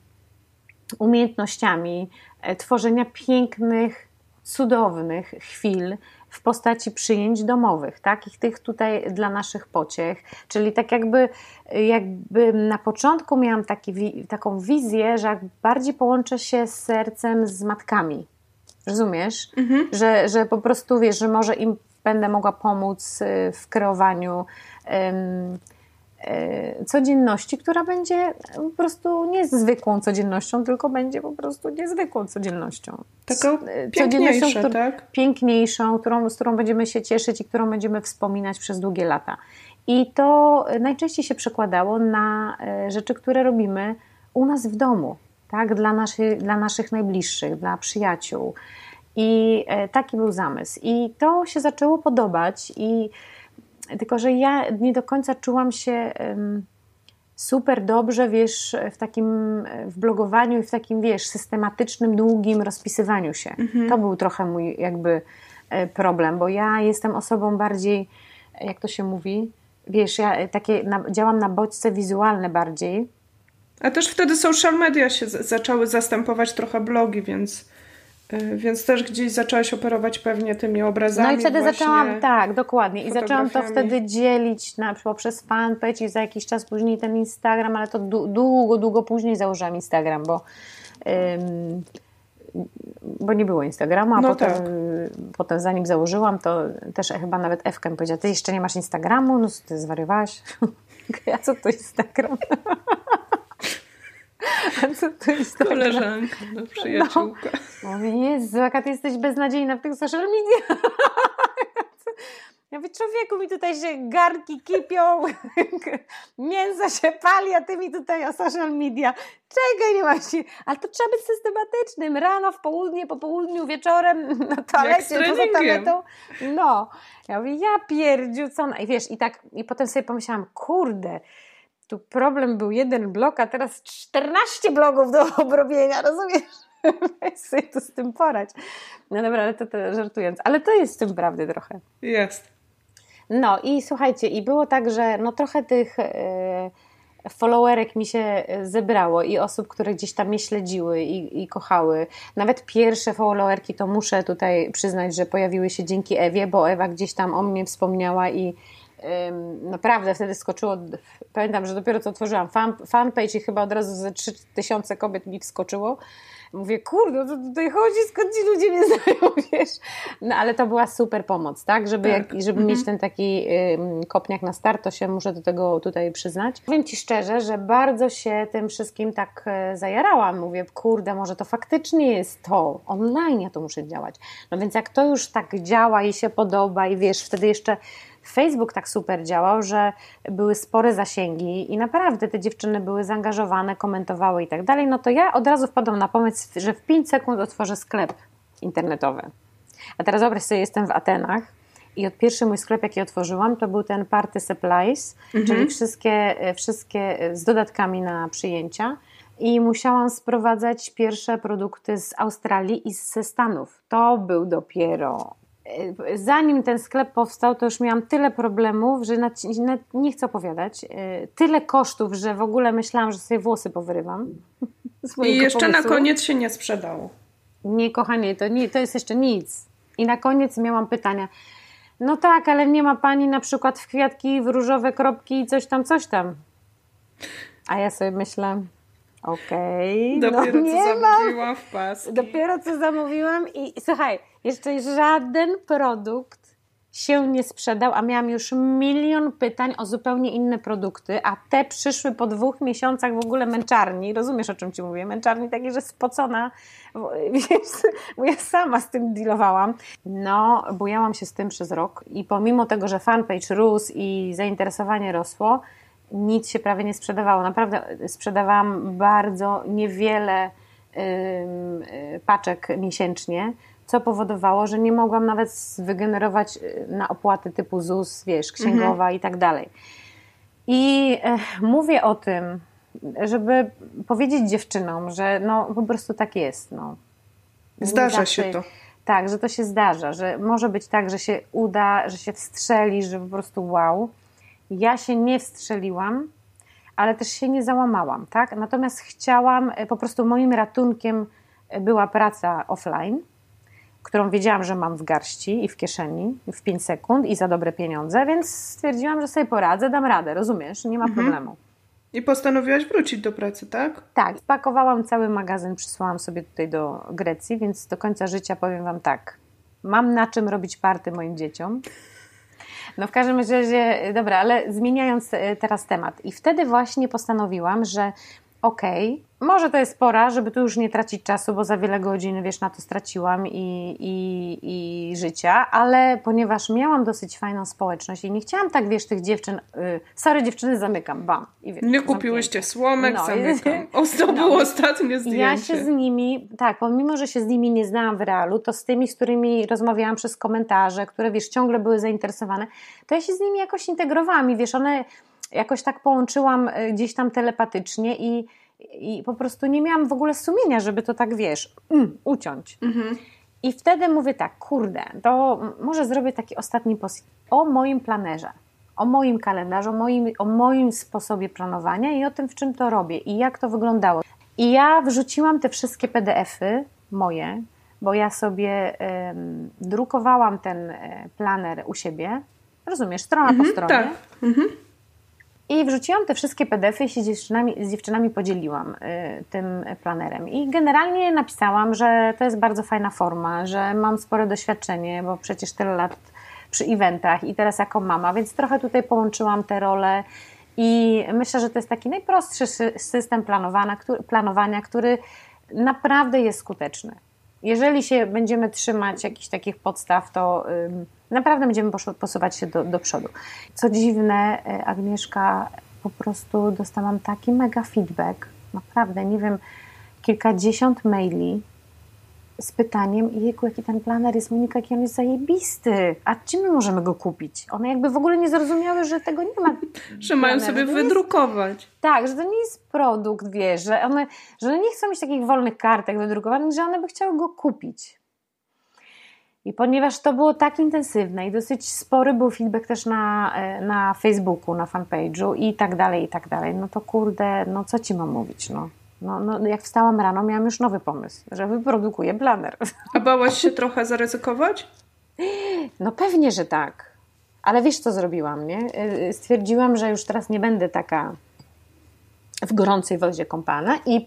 umiejętnościami e, tworzenia pięknych, cudownych chwil w postaci przyjęć domowych, takich tych tutaj dla naszych pociech, czyli tak jakby, jakby na początku miałam taki, taką wizję, że jak bardziej połączę się z sercem z matkami, rozumiesz? Mhm. Że, że po prostu wiesz, że może im będę mogła pomóc y, w kreowaniu um, codzienności, która będzie po prostu nie zwykłą codziennością, tylko będzie po prostu niezwykłą codziennością. Taką e, piękniejszą, którą, tak? piękniejszą, którą, z którą będziemy się cieszyć i którą będziemy wspominać przez długie lata. I to najczęściej się przekładało na e, rzeczy, które robimy u nas w domu, tak? dla, naszy, dla naszych najbliższych, dla przyjaciół. I taki był zamysł. I to się zaczęło podobać i tylko, że ja nie do końca czułam się super dobrze, wiesz, w takim w blogowaniu i w takim, wiesz, systematycznym, długim rozpisywaniu się. Mhm. To był trochę mój jakby e, problem, bo ja jestem osobą bardziej, jak to się mówi, wiesz, ja takie na, działam na bodźce wizualne bardziej. A też wtedy social media się zaczęły zastępować trochę blogi, więc więc też gdzieś zaczęłaś operować pewnie tymi obrazami. No i wtedy zaczęłam, tak, dokładnie. I zaczęłam to wtedy dzielić na, poprzez fanpage i za jakiś czas później ten Instagram, ale to długo, długo później założyłam Instagram, bo. Ym, bo nie było Instagramu, a no potem, tak. potem zanim założyłam, to też chyba nawet Ewka mi powiedziała, ty jeszcze nie masz Instagramu? No ty zwariowałaś? ja co to Instagram? Co to jest Koleżanka, no, przyjaciółka. No. Mówię, Jezu, jaka ty jesteś beznadziejna w tych social mediach. Ja mówię, człowieku, mi tutaj się garki kipią, mięso się pali, a ty mi tutaj o social media. Czego nie masz? Ale to trzeba być systematycznym. Rano, w południe, po południu, wieczorem, na toalecie, poza toaletą. No. Ja mówię, ja pierdziu, co? I wiesz, i tak, i potem sobie pomyślałam, kurde, tu problem był jeden blok, a teraz 14 blogów do obrobienia, rozumiesz? Weź sobie tu z tym porać. No dobra, ale to, to żartując. Ale to jest w tym prawdy trochę. Jest. No i słuchajcie, i było tak, że no trochę tych yy, followerek mi się zebrało i osób, które gdzieś tam mnie śledziły i, i kochały. Nawet pierwsze followerki to muszę tutaj przyznać, że pojawiły się dzięki Ewie, bo Ewa gdzieś tam o mnie wspomniała i naprawdę wtedy skoczyło, pamiętam, że dopiero co otworzyłam fan, fanpage i chyba od razu ze 3000 kobiet mi wskoczyło. Mówię, kurde, co tutaj chodzi, skąd ci ludzie mnie znają, wiesz? No ale to była super pomoc, tak? Żeby, tak. Jak, żeby mhm. mieć ten taki y, kopniak na start, to się muszę do tego tutaj przyznać. Powiem Ci szczerze, że bardzo się tym wszystkim tak y, zajarałam. Mówię, kurde, może to faktycznie jest to. Online ja to muszę działać. No więc jak to już tak działa i się podoba i wiesz, wtedy jeszcze Facebook tak super działał, że były spore zasięgi i naprawdę te dziewczyny były zaangażowane, komentowały i tak dalej, no to ja od razu wpadłam na pomysł, że w 5 sekund otworzę sklep internetowy. A teraz wyobraź sobie, jestem w Atenach i od pierwszy mój sklep, jaki otworzyłam, to był ten Party Supplies, mhm. czyli wszystkie, wszystkie z dodatkami na przyjęcia i musiałam sprowadzać pierwsze produkty z Australii i ze Stanów. To był dopiero E, zanim ten sklep powstał, to już miałam tyle problemów, że nie chcę opowiadać. E, tyle kosztów, że w ogóle myślałam, że sobie włosy powyrywam. I jeszcze pomysłu. na koniec się nie sprzedało. Nie, kochanie, to, nie, to jest jeszcze nic. I na koniec miałam pytania. No tak, ale nie ma pani na przykład w kwiatki, w różowe kropki i coś tam, coś tam. A ja sobie myślę, Okej. Dopiero no, co nie mam. zamówiłam w pas. Dopiero co zamówiłam i słuchaj, jeszcze żaden produkt się nie sprzedał, a miałam już milion pytań o zupełnie inne produkty, a te przyszły po dwóch miesiącach w ogóle męczarni. Rozumiesz, o czym ci mówię? Męczarni takiej, że spocona, wiesz, bo ja sama z tym dealowałam. No, bujałam się z tym przez rok i pomimo tego, że fanpage rósł i zainteresowanie rosło, nic się prawie nie sprzedawało. Naprawdę sprzedawałam bardzo niewiele yy, paczek miesięcznie, co powodowało, że nie mogłam nawet wygenerować na opłaty typu ZUS, wiesz, księgowa mhm. i tak dalej. I e, mówię o tym, żeby powiedzieć dziewczynom, że no po prostu tak jest. No. Zdarza się to. Tak, że to się zdarza, że może być tak, że się uda, że się wstrzeli, że po prostu wow. Ja się nie wstrzeliłam, ale też się nie załamałam, tak? Natomiast chciałam, e, po prostu moim ratunkiem była praca offline, którą wiedziałam, że mam w garści i w kieszeni w 5 sekund i za dobre pieniądze, więc stwierdziłam, że sobie poradzę, dam radę, rozumiesz? Nie ma mhm. problemu. I postanowiłaś wrócić do pracy, tak? Tak, spakowałam cały magazyn, przysłałam sobie tutaj do Grecji, więc do końca życia powiem Wam tak. Mam na czym robić party moim dzieciom. No w każdym razie, dobra, ale zmieniając e, teraz temat. I wtedy właśnie postanowiłam, że okej, okay, może to jest pora, żeby tu już nie tracić czasu, bo za wiele godzin, wiesz, na to straciłam i, i, i życia, ale ponieważ miałam dosyć fajną społeczność i nie chciałam tak, wiesz, tych dziewczyn, y, dziewczyny, zamykam, bam. I wiesz, nie kupiłyście słomek, no, zamykam. O, to no, było ostatnie zdjęcie. Ja się z nimi, tak, pomimo, że się z nimi nie znałam w realu, to z tymi, z którymi rozmawiałam przez komentarze, które, wiesz, ciągle były zainteresowane, to ja się z nimi jakoś integrowałam i wiesz, one jakoś tak połączyłam y, gdzieś tam telepatycznie i, i po prostu nie miałam w ogóle sumienia, żeby to tak, wiesz, mm, uciąć. Mhm. I wtedy mówię tak, kurde, to może zrobię taki ostatni post o moim planerze, o moim kalendarzu, o moim, o moim sposobie planowania i o tym, w czym to robię i jak to wyglądało. I ja wrzuciłam te wszystkie PDFy moje, bo ja sobie drukowałam ten e, planer u siebie. Rozumiesz, strona mhm, po stronie. Tak. Mhm. I wrzuciłam te wszystkie PDFy i się z dziewczynami, z dziewczynami podzieliłam y, tym planerem. I generalnie napisałam, że to jest bardzo fajna forma, że mam spore doświadczenie, bo przecież tyle lat przy eventach i teraz jako mama, więc trochę tutaj połączyłam te role i myślę, że to jest taki najprostszy system planowania, który, naprawdę jest skuteczny. Jeżeli się będziemy trzymać jakichś takich podstaw, to naprawdę będziemy posuwać się do, do przodu. Co dziwne, e, Agnieszka, po prostu dostałam taki mega feedback, naprawdę, nie wiem, kilkadziesiąt maili z pytaniem, jejku, jaki ten planer jest, Monika, jaki on jest zajebisty, a czym my możemy go kupić? One jakby w ogóle nie zrozumiały, że tego nie ma. że mają sobie wydrukować. Jest, tak, że to nie jest produkt, wiesz, że one, że one nie chcą mieć takich wolnych kartek wydrukowanych, że one by chciały go kupić. I ponieważ to było tak intensywne i dosyć spory był feedback też na, e, na Facebooku, na fanpage'u i tak dalej, i tak dalej, no to kurde, no co ci mam mówić, no. No, no, jak wstałam rano, miałam już nowy pomysł, że wyprodukuję planer. A bałaś się trochę zaryzykować? No pewnie, że tak. Ale wiesz, co zrobiłam, nie? E, stwierdziłam, że już teraz nie będę taka w gorącej wodzie kąpana i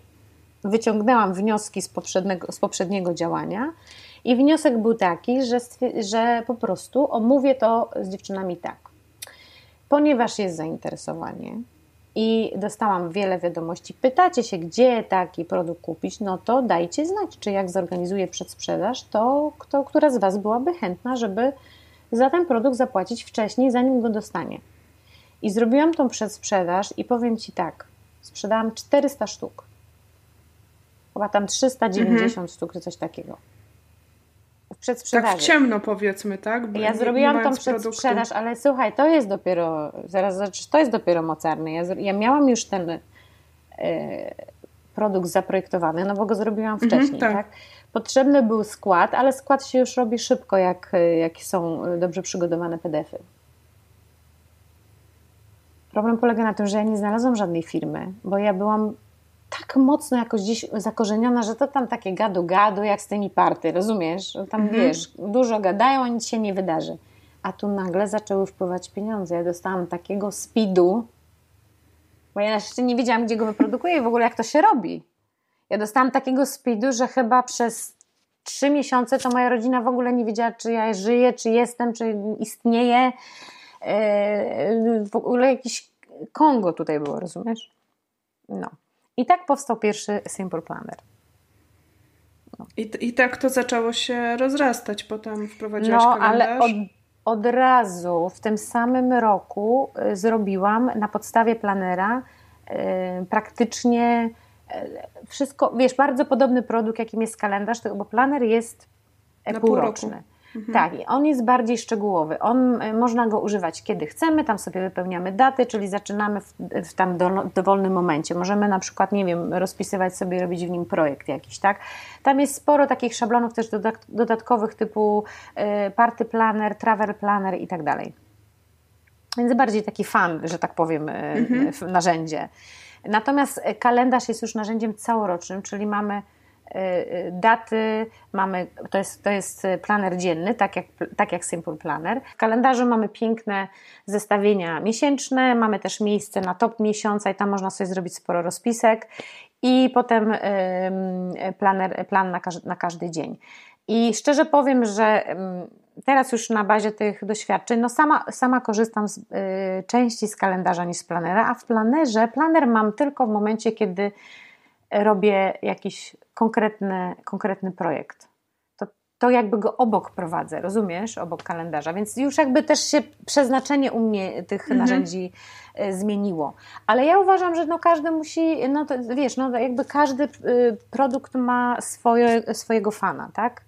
wyciągnęłam wnioski z poprzedniego, z poprzedniego działania i wniosek był taki, że, że po prostu omówię to z dziewczynami tak. Ponieważ jest zainteresowanie i dostałam wiele wiadomości, pytacie się, gdzie taki produkt kupić, no to dajcie znać, czy jak zorganizuję przedsprzedaż, to kto, która z Was byłaby chętna, żeby za ten produkt zapłacić wcześniej, zanim go dostanie. I zrobiłam tą przedsprzedaż i powiem Ci tak, sprzedałam 400 sztuk. Chyba tam 390 mhm. sztuk, czy coś takiego przedsprzedaży. Tak w ciemno powiedzmy, tak? Bo ja nie, zrobiłam nie tą przedsprzedaż, ale słuchaj, to jest dopiero, zaraz to jest dopiero mocarne. Ja, ja miałam już ten y, produkt zaprojektowany, no bo go zrobiłam mhm, wcześniej, tak. tak. Potrzebny był skład, ale skład się już robi szybko, jak, jak są dobrze przygotowane PDFy. Problem polega na tym, że ja nie znalazłam żadnej firmy, bo ja byłam tak mocno jakoś gdzieś zakorzeniona, że to tam takie gadu-gadu jak z tymi party, rozumiesz? Tam mhm. wiesz, dużo gadają, a nic się nie wydarzy. A tu nagle zaczęły wpływać pieniądze. Ja dostałam takiego speedu, Bo ja jeszcze nie wiedziałam, gdzie go wyprodukuję i w ogóle jak to się robi. Ja dostałam takiego speedu, że chyba przez trzy miesiące to moja rodzina w ogóle nie wiedziała, czy ja żyję, czy jestem, czy istnieję. Yy, w ogóle jakiś Kongo tutaj było, rozumiesz? No. I tak powstał pierwszy Simple Planner. No. I, I tak to zaczęło się rozrastać, potem wprowadziłaś no, kalendarz. ale od, od razu w tym samym roku y, zrobiłam na podstawie planera y, praktycznie y, wszystko, wiesz, bardzo podobny produkt, jakim jest kalendarz, bo planer jest półroczny. Pół Mhm. Tak, i on jest bardziej szczegółowy. On, e, można go używać kiedy chcemy, tam sobie wypełniamy daty, czyli zaczynamy w, w tam do, dowolnym momencie. Możemy na przykład, nie wiem, rozpisywać sobie, robić w nim projekt jakiś, tak? Tam jest sporo takich szablonów też dodatkowych typu y, party planner, travel planner i tak dalej. Więc bardziej taki fan, że tak powiem, y, mhm. narzędzie. Natomiast kalendarz jest już narzędziem całorocznym, czyli mamy daty, mamy, to jest, to jest planer dzienny, tak jak, tak jak Simple Planner. W kalendarzu mamy piękne zestawienia miesięczne, mamy też miejsce na top miesiąca i tam można sobie zrobić sporo rozpisek i potem planer, plan na każdy, na każdy dzień. I szczerze powiem, że teraz już na bazie tych doświadczeń, no sama, sama korzystam z y, części z kalendarza niż z planera, a w planerze, planer mam tylko w momencie, kiedy robię jakiś konkretny, konkretny projekt. To, to jakby go obok prowadzę, rozumiesz? Obok kalendarza. Więc już jakby też się przeznaczenie u mnie tych mhm. narzędzi e, zmieniło. Ale ja uważam, że no każdy musi, no to, wiesz, no jakby każdy y, produkt ma swoje, swojego fana, tak?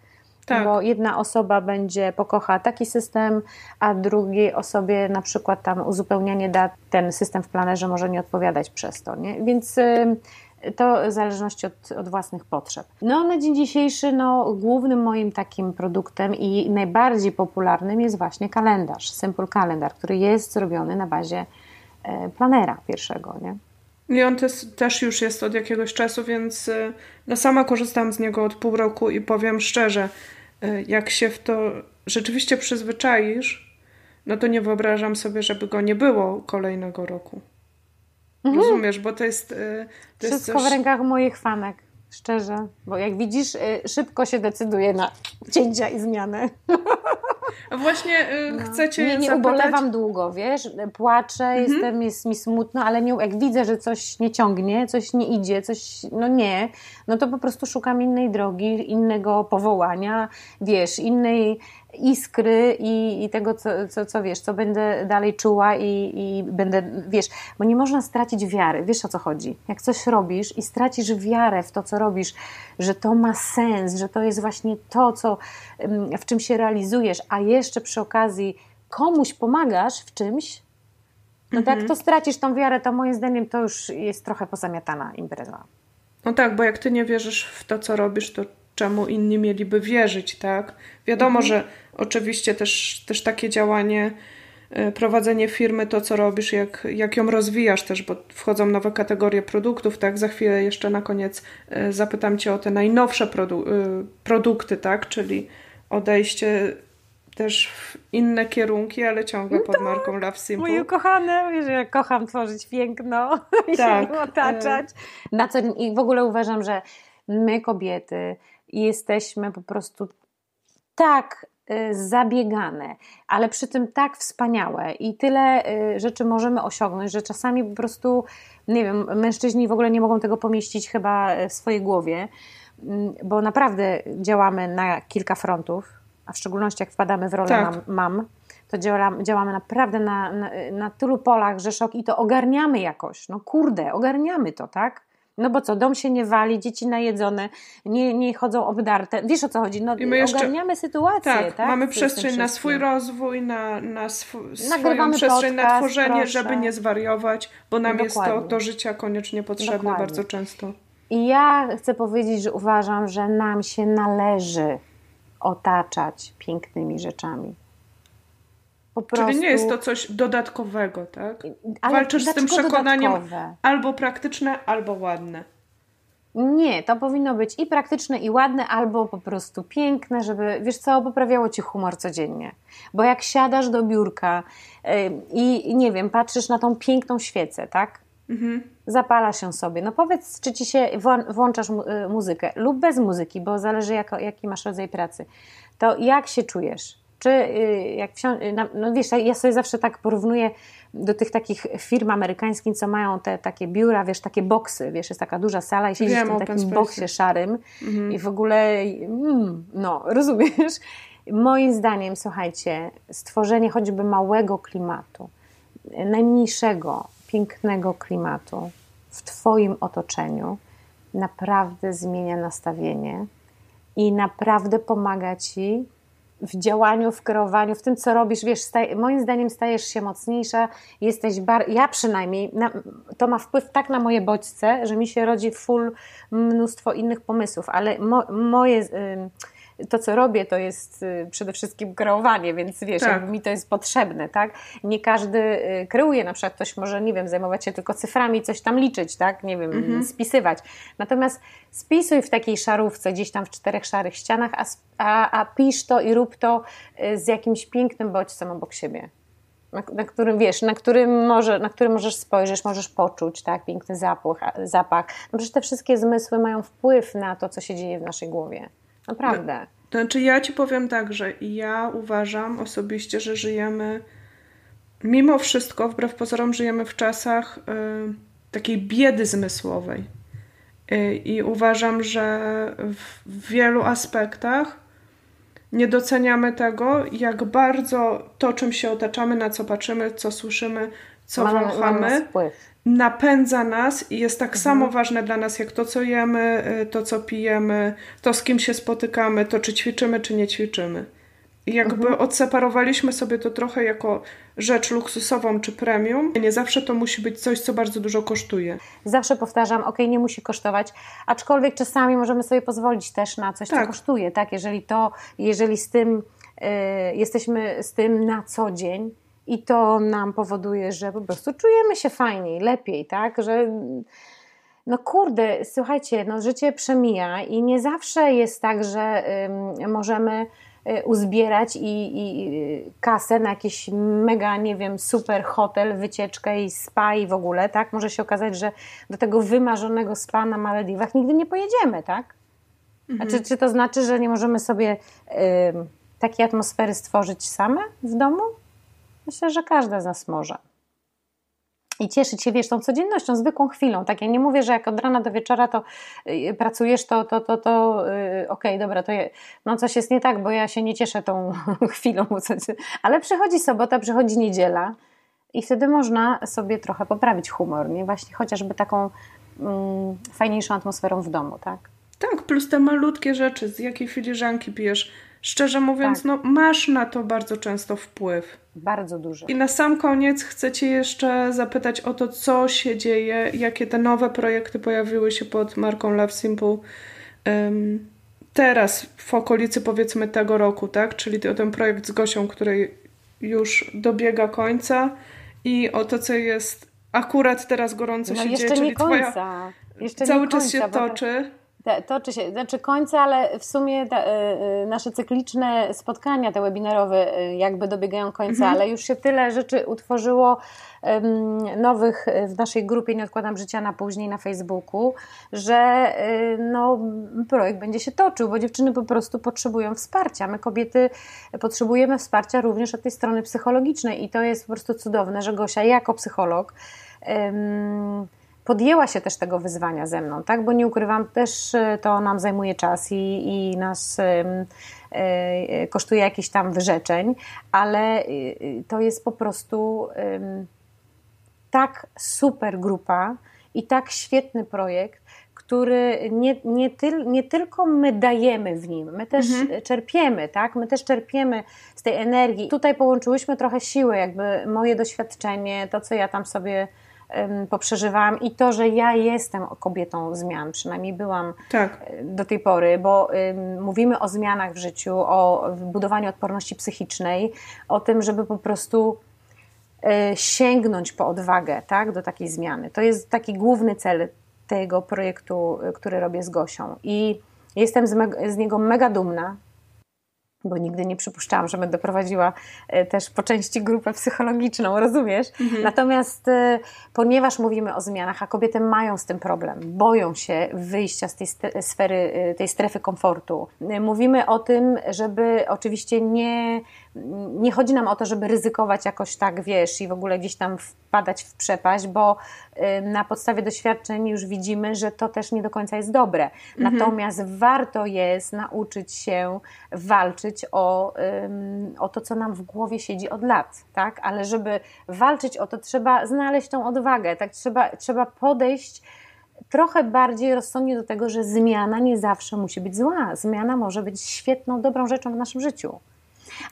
Tak. Bo jedna osoba będzie pokocha taki system, a drugiej osobie na przykład tam uzupełnianie dat, ten system w planerze może nie odpowiadać przez to, nie? Więc y, to w zależności od, od, własnych potrzeb. No na dzień dzisiejszy no, głównym moim takim produktem i najbardziej popularnym jest właśnie kalendarz, Simple Calendar, który jest zrobiony na bazie e, planera pierwszego, nie? I on też, też już jest od jakiegoś czasu, więc e, no sama korzystam z niego od pół roku i powiem szczerze, e, jak się w to rzeczywiście przyzwyczaisz, no to nie wyobrażam sobie, żeby go nie było kolejnego roku. Mhm. Rozumiesz, bo to jest. Y, to Wszystko jest coś... w rękach moich fanek, szczerze. Bo jak widzisz, y, szybko się decyduje na cięcia i zmiany. A właśnie y, no. chcecie. Nie, nie zapytać... ubolewam długo, wiesz, płaczę, mhm. jestem, jest mi smutno, ale nie, jak widzę, że coś nie ciągnie, coś nie idzie, coś, no nie, no to po prostu szukam innej drogi, innego powołania, wiesz, innej iskry i, i tego, co, co, co wiesz, co będę dalej czuła i, i będę, wiesz, bo nie można stracić wiary, wiesz o co chodzi. Jak coś robisz i stracisz wiarę w to, co robisz, że to ma sens, że to jest właśnie to, co, w czym się realizujesz, a jeszcze przy okazji komuś pomagasz w czymś, no tak, mhm. to stracisz tą wiarę, to moim zdaniem to już jest trochę pozamiatana impreza. No tak, bo jak ty nie wierzysz w to, co robisz, to czemu inni mieliby wierzyć, tak? Wiadomo, mhm. że oczywiście też, też takie działanie, e, prowadzenie firmy, to co robisz, jak, jak ją rozwijasz też, bo wchodzą nowe kategorie produktów, tak? Za chwilę jeszcze na koniec e, zapytam Cię o te najnowsze produ e, produkty, tak? Czyli odejście też w inne kierunki, ale ciągle pod marką Love Simple. Moje ukochane, wiesz, ja kocham tworzyć piękno i tak. się otaczać. Na co i w ogóle uważam, że my kobiety jesteśmy po prostu tak y, zabiegane, ale przy tym tak wspaniałe i tyle y, rzeczy możemy osiągnąć, że czasami po prostu, nie wiem, mężczyźni w ogóle nie mogą tego pomieścić chyba w swojej głowie, mm, bo naprawdę działamy na kilka frontów, a w szczególności jak wpadamy w rolę tak. mam, mam, to działamy, działamy naprawdę na, na, na tylu polach, że szok i to ogarniamy jakoś. No kurde, ogarniamy to, tak? No bo co, dom się nie wali, dzieci najedzone, nie, nie chodzą obdarte. Wiesz o co chodzi? No, I my jeszcze, ogarniamy sytuację, tak? tak? Mamy przestrzeń na swój rozwój, na, na sw swoją przestrzeń podcast, na tworzenie, proszę. żeby nie zwariować, bo nam Dokładnie. jest to do życia koniecznie potrzebne Dokładnie. bardzo często. I ja chcę powiedzieć, że uważam, że nam się należy otaczać pięknymi rzeczami. Prostu... Czyli nie jest to coś dodatkowego, tak? Ale Walczysz z tym przekonaniem dodatkowe? albo praktyczne, albo ładne. Nie, to powinno być i praktyczne, i ładne, albo po prostu piękne, żeby, wiesz co, poprawiało ci humor codziennie. Bo jak siadasz do biurka yy, i nie wiem, patrzysz na tą piękną świecę, tak? Mhm. Zapala się sobie. No powiedz, czy ci się włączasz y, muzykę lub bez muzyki, bo zależy jako, jaki masz rodzaj pracy. To jak się czujesz? Czy y, jak y, no wiesz, ja sobie zawsze tak porównuję do tych takich firm amerykańskich, co mają te takie biura, wiesz, takie boksy, wiesz, jest taka duża sala i siedzisz Wiem, w tym takim boksie szarym mhm. i w ogóle, mm, no, rozumiesz? Moim zdaniem, słuchajcie, stworzenie choćby małego klimatu, najmniejszego, pięknego klimatu w Twoim otoczeniu naprawdę zmienia nastawienie i naprawdę pomaga Ci w działaniu, w kreowaniu, w tym, co robisz, wiesz, staj, moim zdaniem stajesz się mocniejsza, jesteś bar, ja przynajmniej, na, to ma wpływ tak na moje bodźce, że mi się rodzi full mnóstwo innych pomysłów, ale mo, moje... to, co robię, to jest y, przede wszystkim kreowanie, więc wiesz, tak. mi to jest potrzebne, tak? Nie każdy y, kreuje, na przykład ktoś może, nie wiem, zajmować się tylko cyframi, coś tam liczyć, tak? Nie wiem, mhm. spisywać. Natomiast spisuj w takiej szarówce, gdzieś tam w czterech szarych ścianach, a, a, a pisz to i rób to y, z jakimś pięknym bodźcem obok siebie. Na, na, którym wiesz, na którym, może, na którym możesz spojrzeć, możesz poczuć, tak, piękny zapach, zapach. No przecież te wszystkie zmysły mają wpływ na to, co się dzieje w naszej głowie. Naprawdę. To znaczy, ja ci powiem tak, że ja uważam osobiście, że żyjemy, mimo wszystko, wbrew pozorom, żyjemy w czasach y, takiej biedy zmysłowej. Y, I uważam, że w wielu aspektach nie doceniamy tego, jak bardzo to, czym się otaczamy, na co patrzymy, co słyszymy, co wąchamy, napędza nas i jest tak mhm. samo ważne dla nas, jak to, co jemy, y, to, co pijemy, to, z kim się spotykamy, to, czy ćwiczymy, czy nie ćwiczymy. I jakby mhm. odseparowaliśmy sobie to trochę jako rzecz luksusową czy premium. Nie zawsze to musi być coś, co bardzo dużo kosztuje. Zawsze powtarzam, ok, nie musi kosztować, aczkolwiek czasami możemy sobie pozwolić też na coś, tak. co kosztuje, tak? Jeżeli to, jeżeli z tym y, jesteśmy z tym na co dzień, i to nam powoduje, że po prostu czujemy się fajniej, lepiej, tak? Że no kurde, słuchajcie, no życie przemija i nie zawsze jest tak, że y, możemy uzbierać i, i, kasę na jakiś mega, nie wiem, super hotel, wycieczkę i spa i w ogóle, tak? Może się okazać, że do tego wymarzonego spa na Malediwach nigdy nie pojedziemy, tak? Mhm. Czy, czy to znaczy, że nie możemy sobie y, takiej atmosfery stworzyć same w domu? Myślę, że każda z nas może. I cieszyć się, wiesz, tą codziennością, zwykłą chwilą. Tak, ja nie mówię, że jak od rana do wieczora to y, pracujesz, to, to, to, to yy, okej, okay, dobra, to je, no coś jest nie tak, bo ja się nie cieszę tą chwilą. Ale przychodzi sobota, przychodzi niedziela i wtedy można sobie trochę poprawić humor, nie? Właśnie chociażby taką mm, fajniejszą atmosferą w domu, tak? Tak, plus te malutkie rzeczy, z jakiej filiżanki pijesz, Szczerze mówiąc, tak. no, masz na to bardzo często wpływ. Bardzo duży. I na sam koniec chcę Cię jeszcze zapytać o to, co się dzieje, jakie te nowe projekty pojawiły się pod marką Love Simple um, teraz, w okolicy powiedzmy tego roku, tak? Czyli o ten projekt z Gosią, który już dobiega końca i o to, co jest akurat teraz gorąco no się jeszcze dzieje, nie czyli końca. Twoja jeszcze cały nie czas końca, się toczy toczy się, znaczy końca, ale w sumie te, y, nasze cykliczne spotkania, te webinarowe y, jakby dobiegają końca, mhm. ale już się tyle rzeczy utworzyło nowych w naszej grupie Nie odkładam życia na później na Facebooku, że no, projekt będzie się toczył, bo dziewczyny po prostu potrzebują wsparcia. My kobiety potrzebujemy wsparcia również od tej strony psychologicznej i to jest po prostu cudowne, że Gosia jako psycholog podjęła się też tego wyzwania ze mną, tak? Bo nie ukrywam, też e, to nam zajmuje czas i, i nas y, kosztuje jakichś tam wyrzeczeń, ale y, to jest po prostu y, tak super grupa i tak świetny projekt, który nie, nie, tyl, nie tylko my dajemy w nim, my też mhm. czerpiemy, tak? My też czerpiemy z tej energii. Tutaj połączyłyśmy trochę siły, jakby moje doświadczenie, to co ja tam sobie poprzeżywałam i to, że ja jestem kobietą zmian, przynajmniej byłam tak. E, do tej pory, bo mówimy o zmianach w życiu, o budowaniu odporności psychicznej, o tym, żeby po prostu e, sięgnąć po odwagę tak, do takiej zmiany. To jest taki główny cel tego projektu, który robię z Gosią i jestem z, z niego mega dumna, bo nigdy nie przypuszczałam, że będę prowadziła e, też po części grupę psychologiczną, rozumiesz? Mhm. Natomiast e, ponieważ mówimy o zmianach, a kobiety mają z tym problem, boją się wyjścia z tej sfery, e, tej strefy komfortu. Mówimy o tym, żeby oczywiście nie nie chodzi nam o to, żeby ryzykować jakoś tak, wiesz, i w ogóle gdzieś tam wpadać w przepaść, bo y, na podstawie doświadczeń już widzimy, że to też nie do końca jest dobre. Mhm. Natomiast warto jest nauczyć się walczyć o, o to, co nam w głowie siedzi od lat, tak? Ale żeby walczyć o to, trzeba znaleźć tą odwagę, tak? Trzeba, trzeba podejść trochę bardziej rozsądnie do tego, że zmiana nie zawsze musi być zła. Zmiana może być świetną, dobrą rzeczą w naszym życiu.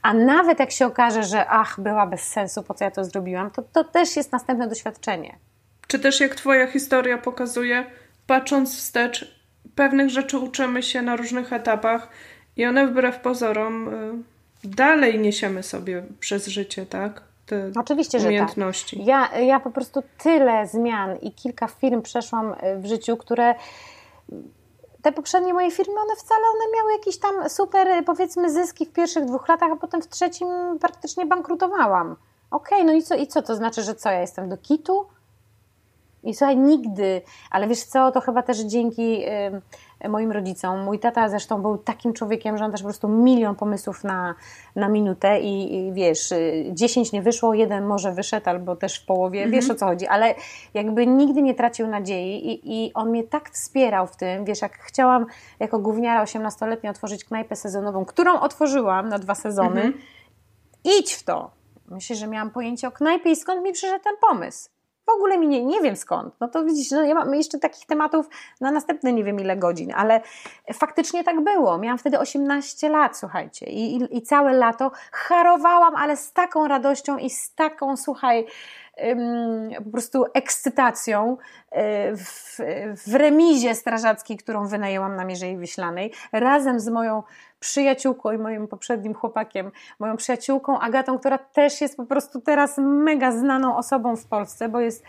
A nawet jak się okaże, że ach, była bez sensu, po co ja to zrobiłam, to, to też jest następne doświadczenie. Czy też jak Twoja historia pokazuje, patrząc wstecz, pewnych rzeczy uczymy się na różnych etapach i one wbrew pozorom y, dalej niesiemy sobie przez życie, tak? Te Oczywiście, umiejętności. że tak. Ja, ja po prostu tyle zmian i kilka firm przeszłam y, w życiu, które te poprzednie moje firmy, one wcale one miały jakieś tam super, powiedzmy, zyski w pierwszych dwóch latach, a potem w trzecim praktycznie bankrutowałam. Okej, okay, no i co, i co? To znaczy, że co, ja jestem do kitu? I słuchaj, nigdy, ale wiesz co, to chyba też dzięki moim rodzicom. Mój tata zresztą był takim człowiekiem, że on też po prostu milion pomysłów na, na minutę i, i wiesz, y, dziesięć nie wyszło, jeden może wyszedł albo też w połowie, mhm. wiesz o co chodzi, ale jakby nigdy nie tracił nadziei i, i on mnie tak wspierał w tym, wiesz, jak chciałam jako gówniara 18-letnia otworzyć knajpę sezonową, którą otworzyłam na dwa sezony, mhm. idź w to. Myślę, że miałam pojęcie o knajpie i skąd mi przyszedł ten pomysł w ogóle mi nie, nie wiem skąd. No to widzisz, no ja mam jeszcze takich tematów na następne nie wiem ile godzin, ale faktycznie tak było. Miałam wtedy 18 lat, słuchajcie, i, i, i całe lato charowałam, ale z taką radością i z taką, słuchaj, po prostu ekscytacją y, w, w remizie strażackiej, którą wynajęłam na Mierzei Wiślanej, razem z moją przyjaciółką i moim poprzednim chłopakiem, moją przyjaciółką Agatą, która też jest po prostu teraz mega znaną osobą w Polsce, bo jest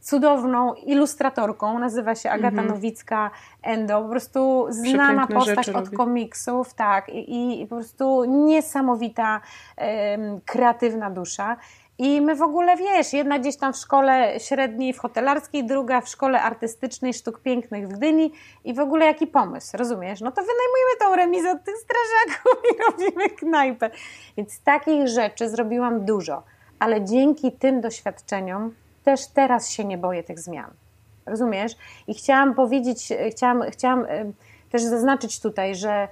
cudowną ilustratorką, nazywa się Agata mhm. Nowicka-Endo, po prostu znana postać od robi. komiksów, tak, i, i, po prostu niesamowita, kreatywna dusza. I my w ogóle, wiesz, jedna gdzieś tam w szkole średniej w hotelarskiej, druga w szkole artystycznej sztuk pięknych w Gdyni i w ogóle jaki pomysł, rozumiesz? No to wynajmujemy tą remizę od tych strażaków i robimy knajpę. Więc takich rzeczy zrobiłam dużo, ale dzięki tym doświadczeniom też teraz się nie boję tych zmian. Rozumiesz? I chciałam powiedzieć, chciałam, chciałam też zaznaczyć tutaj, że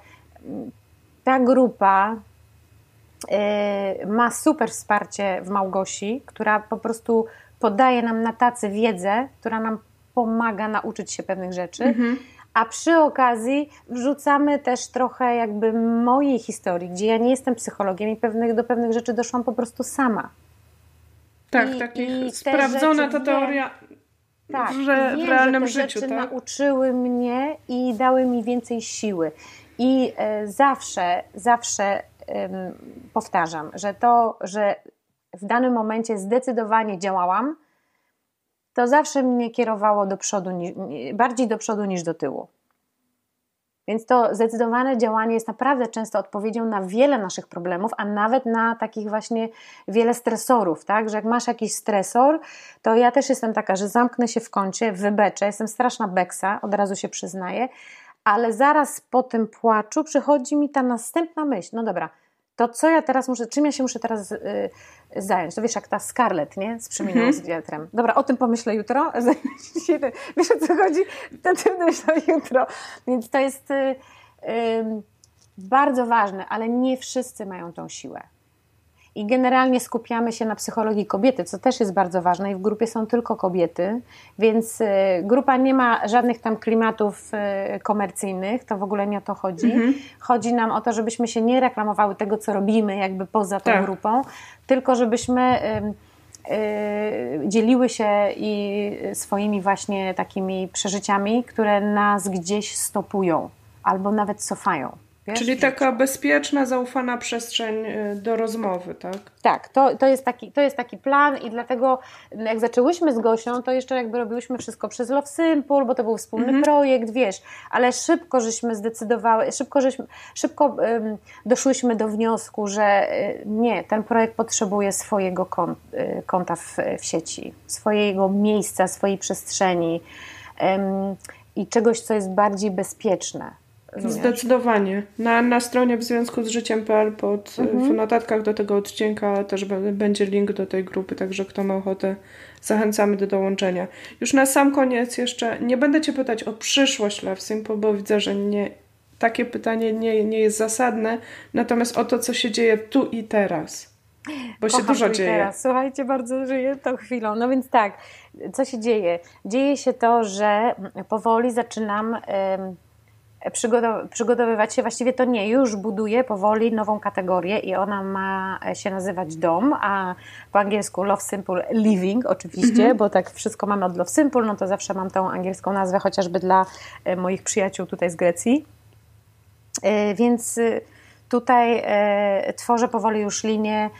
ta grupa ma super wsparcie w Małgosi, która po prostu podaje nam na tacy wiedzę, która nam pomaga nauczyć się pewnych rzeczy. Mhm. A przy okazji wrzucamy też trochę jakby mojej historii, gdzie ja nie jestem psychologiem i pewnych, do pewnych rzeczy doszłam po prostu sama. Tak, I, takich i sprawdzona ta teoria tak, w, wiem, w realnym że te życiu. Rzeczy tak? nauczyły mnie i dały mi więcej siły. I e, zawsze, zawsze powtarzam, że to, że w danym momencie zdecydowanie działałam, to zawsze mnie kierowało do przodu, bardziej do przodu niż do tyłu. Więc to zdecydowane działanie jest naprawdę często odpowiedzią na wiele naszych problemów, a nawet na takich właśnie wiele stresorów, tak? Że jak masz jakiś stresor, to ja też jestem taka, że zamknę się w kącie, wybeczę, jestem straszna beksa, od razu się przyznaję, ale zaraz po tym płaczu przychodzi mi ta następna myśl. No dobra, to co ja teraz muszę, czym ja się muszę teraz y, zająć? To wiesz, jak ta Scarlett, nie? Z przeminą mm -hmm. z wiatrem. Dobra, o tym pomyślę jutro. wiesz o co chodzi? To tym myślę jutro. Więc to jest y, y, bardzo ważne, ale nie wszyscy mają tą siłę i generalnie skupiamy się na psychologii kobiety, co też jest bardzo ważne i w grupie są tylko kobiety, więc y, grupa nie ma żadnych tam klimatów y, komercyjnych, to w ogóle nie o to chodzi. Mhm. Chodzi nam o to, żebyśmy się nie reklamowały tego, co robimy jakby poza tą tak. grupą, tylko żebyśmy y, dzieliły się i swoimi właśnie takimi przeżyciami, które nas gdzieś stopują albo nawet cofają. Wiesz? Czyli taka bezpieczna, zaufana przestrzeń y, do rozmowy, tak? Tak, to, to, jest taki, to jest taki plan i dlatego jak zaczęłyśmy z Gosią, to jeszcze jakby robiłyśmy wszystko przez Love Simple, bo to był wspólny mhm. projekt, wiesz, ale szybko żeśmy zdecydowały, szybko, żeśmy, szybko um, doszłyśmy do wniosku, że y, nie, ten projekt potrzebuje swojego kont, y, konta w, w sieci, swojego miejsca, swojej przestrzeni um, i czegoś, co jest bardziej bezpieczne. Rozumiesz? Zdecydowanie. Na, na stronie w związku z życiem.pl pod, mhm. w notatkach do tego odcinka też będzie link do tej grupy, także kto ma ochotę, zachęcamy do dołączenia. Już na sam koniec jeszcze nie będę Cię pytać o przyszłość Love Simple, bo widzę, że nie, takie pytanie nie, nie jest zasadne, natomiast o to, co się dzieje tu i teraz. Bo Kocham się dużo dzieje. Teraz. Słuchajcie, bardzo żyję tą chwilą. No więc tak, co się dzieje? Dzieje się to, że powoli zaczynam przygotowywać się, właściwie to nie, już buduję powoli nową kategorię i ona ma się nazywać dom, a po angielsku Love Simple Living oczywiście, mm -hmm. bo tak wszystko mamy od Love Simple, no to zawsze mam tą angielską nazwę, chociażby dla e, moich przyjaciół tutaj z Grecji. E, więc e, tutaj tworzę powoli już linię,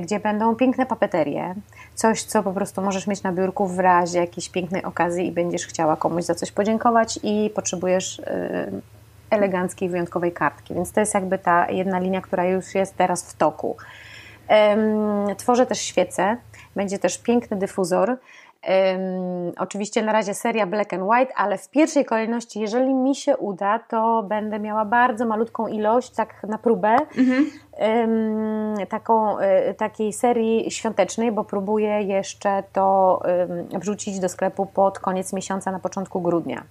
gdzie będą piękne papeterie, coś, co po prostu możesz mieć na biurku w razie jakiejś pięknej okazji i będziesz chciała komuś za coś podziękować i potrzebujesz y, eleganckiej, wyjątkowej kartki. Więc to jest jakby ta jedna linia, która już jest teraz w toku. Tworzę też świece, będzie też piękny dyfuzor. Um, oczywiście na razie seria Black and White, ale w pierwszej kolejności, jeżeli mi się uda, to będę miała bardzo malutką ilość, tak na próbę, mhm. um, taką, y, takiej serii świątecznej, bo próbuję jeszcze to um, wrzucić do sklepu pod koniec miesiąca, na początku grudnia.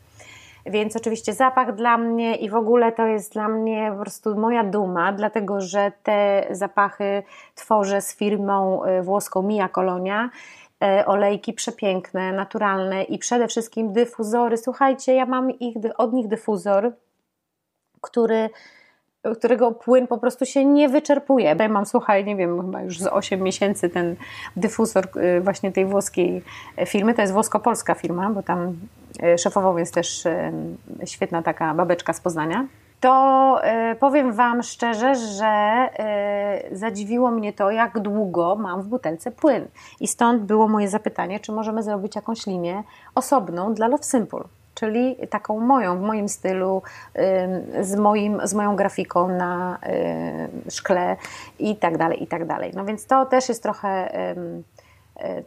Więc oczywiście zapach dla mnie i w ogóle to jest dla mnie po prostu moja duma, dlatego że te zapachy tworzę z firmą y, włoską Mia Colonia E, olejki przepiękne, naturalne i przede wszystkim dyfuzory. Słuchajcie, ja mam ich, od nich dyfuzor, który którego płyn po prostu się nie wyczerpuje. Ja mam, słuchaj, nie wiem, chyba już z 8 miesięcy ten dyfuzor y, właśnie tej włoskiej firmy, to jest włosko-polska firma, bo tam y, szefową jest też świetna taka babeczka z Poznania to y, powiem Wam szczerze, że y, zadziwiło mnie to, jak długo mam w butelce płyn. I stąd było moje zapytanie, czy możemy zrobić jakąś linię osobną dla Love Simple. Czyli taką moją, w moim stylu, y, z, moim, z moją grafiką na szkle i tak dalej, i tak dalej. No więc to też jest trochę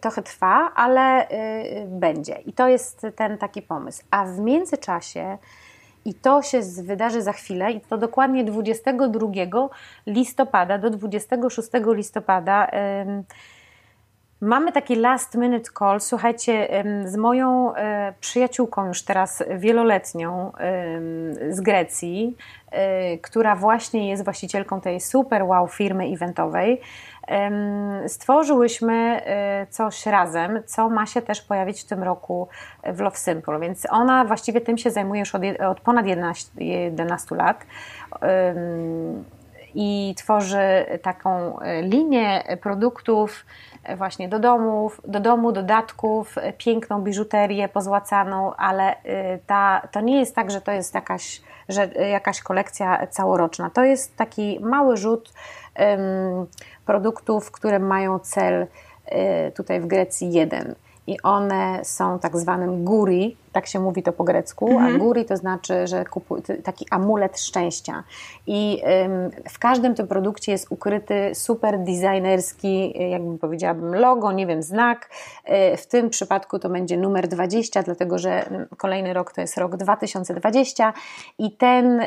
trochę trwa, ale będzie. I to jest ten taki pomysł. A w międzyczasie i to się wydarzy za chwilę, i to dokładnie 22 listopada do 26 listopada. Mamy taki last minute call, słuchajcie, z moją e, przyjaciółką już teraz wieloletnią z Grecji, e, która właśnie jest właścicielką tej super wow firmy eventowej. Stworzyłyśmy e, coś razem, co ma się też pojawić w tym roku w Love Simple. Więc ona właściwie tym się zajmuje już od, od ponad 11, 11 lat i tworzy taką e, linię produktów e, właśnie do domów, do domu, dodatków, piękną biżuterię pozłacaną, ale ta, to nie jest tak, że to jest jakaś, że jakaś kolekcja całoroczna. To jest taki mały rzut um, produktów, które mają cel tutaj w Grecji jeden. I one są tak zwanym guri, tak się mówi to po grecku, a mhm. guri to znaczy, że kupuj, taki amulet szczęścia. I w każdym tym produkcie jest ukryty super designerski, jakbym powiedziałabym, logo, nie wiem, znak. Y, w tym przypadku to będzie numer 20, dlatego że kolejny rok to jest rok 2020 i ten,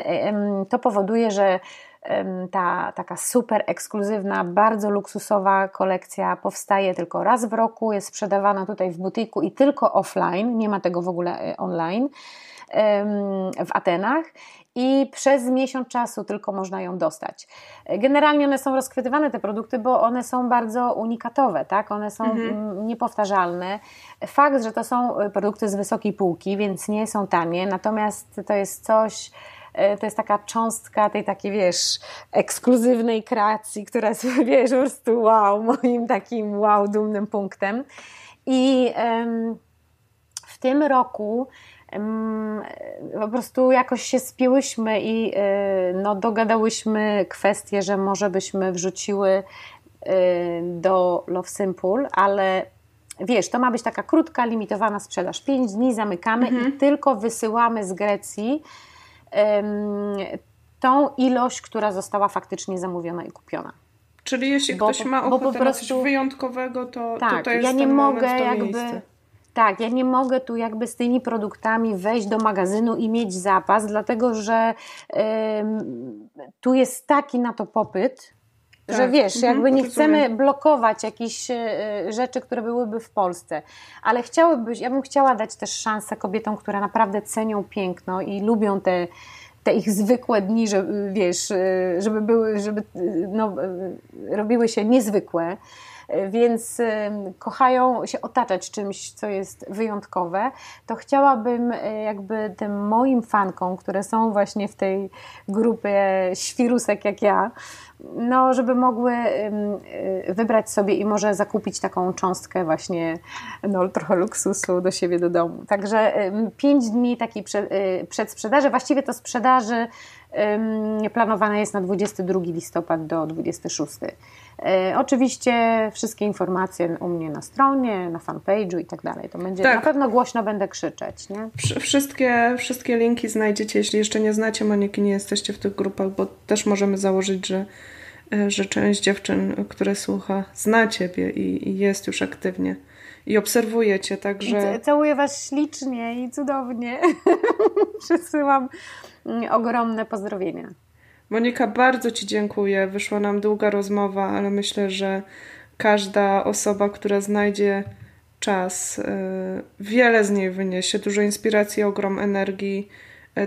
to powoduje, że ta taka super ekskluzywna, bardzo luksusowa kolekcja powstaje tylko raz w roku, jest sprzedawana tutaj w butiku i tylko offline, nie ma tego w ogóle e, online w Atenach i przez miesiąc czasu tylko można ją dostać. Generalnie one są rozchwytywane, te produkty, bo one są bardzo unikatowe, tak? one są mhm. niepowtarzalne. Fakt, że to są e, produkty z wysokiej półki, więc nie są tanie, natomiast to jest coś, E, to jest taka cząstka tej takiej, wiesz, ekskluzywnej kreacji, która jest, wiesz, po prostu wow, moim takim wow, dumnym punktem. I w tym roku po prostu jakoś się spiłyśmy i no, dogadałyśmy kwestię, że może byśmy wrzuciły do Love Simple, ale wiesz, to ma być taka krótka, limitowana sprzedaż. Pięć dni zamykamy mhm. i tylko wysyłamy z Grecji tą ilość, która została faktycznie zamówiona i kupiona. Czyli jeśli bo, ktoś ma ochotę prostu, na coś wyjątkowego, to tak, to jest ja nie mogę moment, jakby miejsce. Tak, ja nie mogę tu jakby z tymi produktami wejść do magazynu i mieć zapas, dlatego że tu jest taki na to popyt, tak. Że wiesz, mhm, jakby nie chcemy blokować jakichś e, rzeczy, które byłyby w Polsce, ale chciałybyś, ja bym chciała dać też szansę kobietom, które naprawdę cenią piękno i lubią te, te ich zwykłe dni, żeby, wiesz, e, żeby były, żeby no, e, robiły się niezwykłe. Więc kochają się otaczać czymś, co jest wyjątkowe, to chciałabym jakby tym moim fankom, które są właśnie w tej grupie świrusek jak ja, no, żeby mogły y, wybrać sobie i może zakupić taką cząstkę właśnie no, trochę luksusu do siebie do domu. Także pięć dni takiej y, przedsprzedaży, właściwie to sprzedaży planowane jest na 22 listopad do 26. E, oczywiście wszystkie informacje u mnie na stronie, na fanpage'u i tak dalej. To będzie tak. na pewno głośno będę krzyczeć. Nie? Wszystkie, wszystkie linki znajdziecie, jeśli jeszcze nie znacie Moniki, nie jesteście w tych grupach, bo też możemy założyć, że, e, że część dziewczyn, które słucha, zna Ciebie i, i jest już aktywnie i obserwujecie, także... Całuję Was ślicznie i cudownie. Przesyłam mm, ogromne pozdrowienia. Monika, bardzo Ci dziękuję. Wyszła nam długa rozmowa, ale myślę, że każda osoba, która znajdzie czas, y, wiele z niej wyniesie, dużo inspiracji, ogrom energii,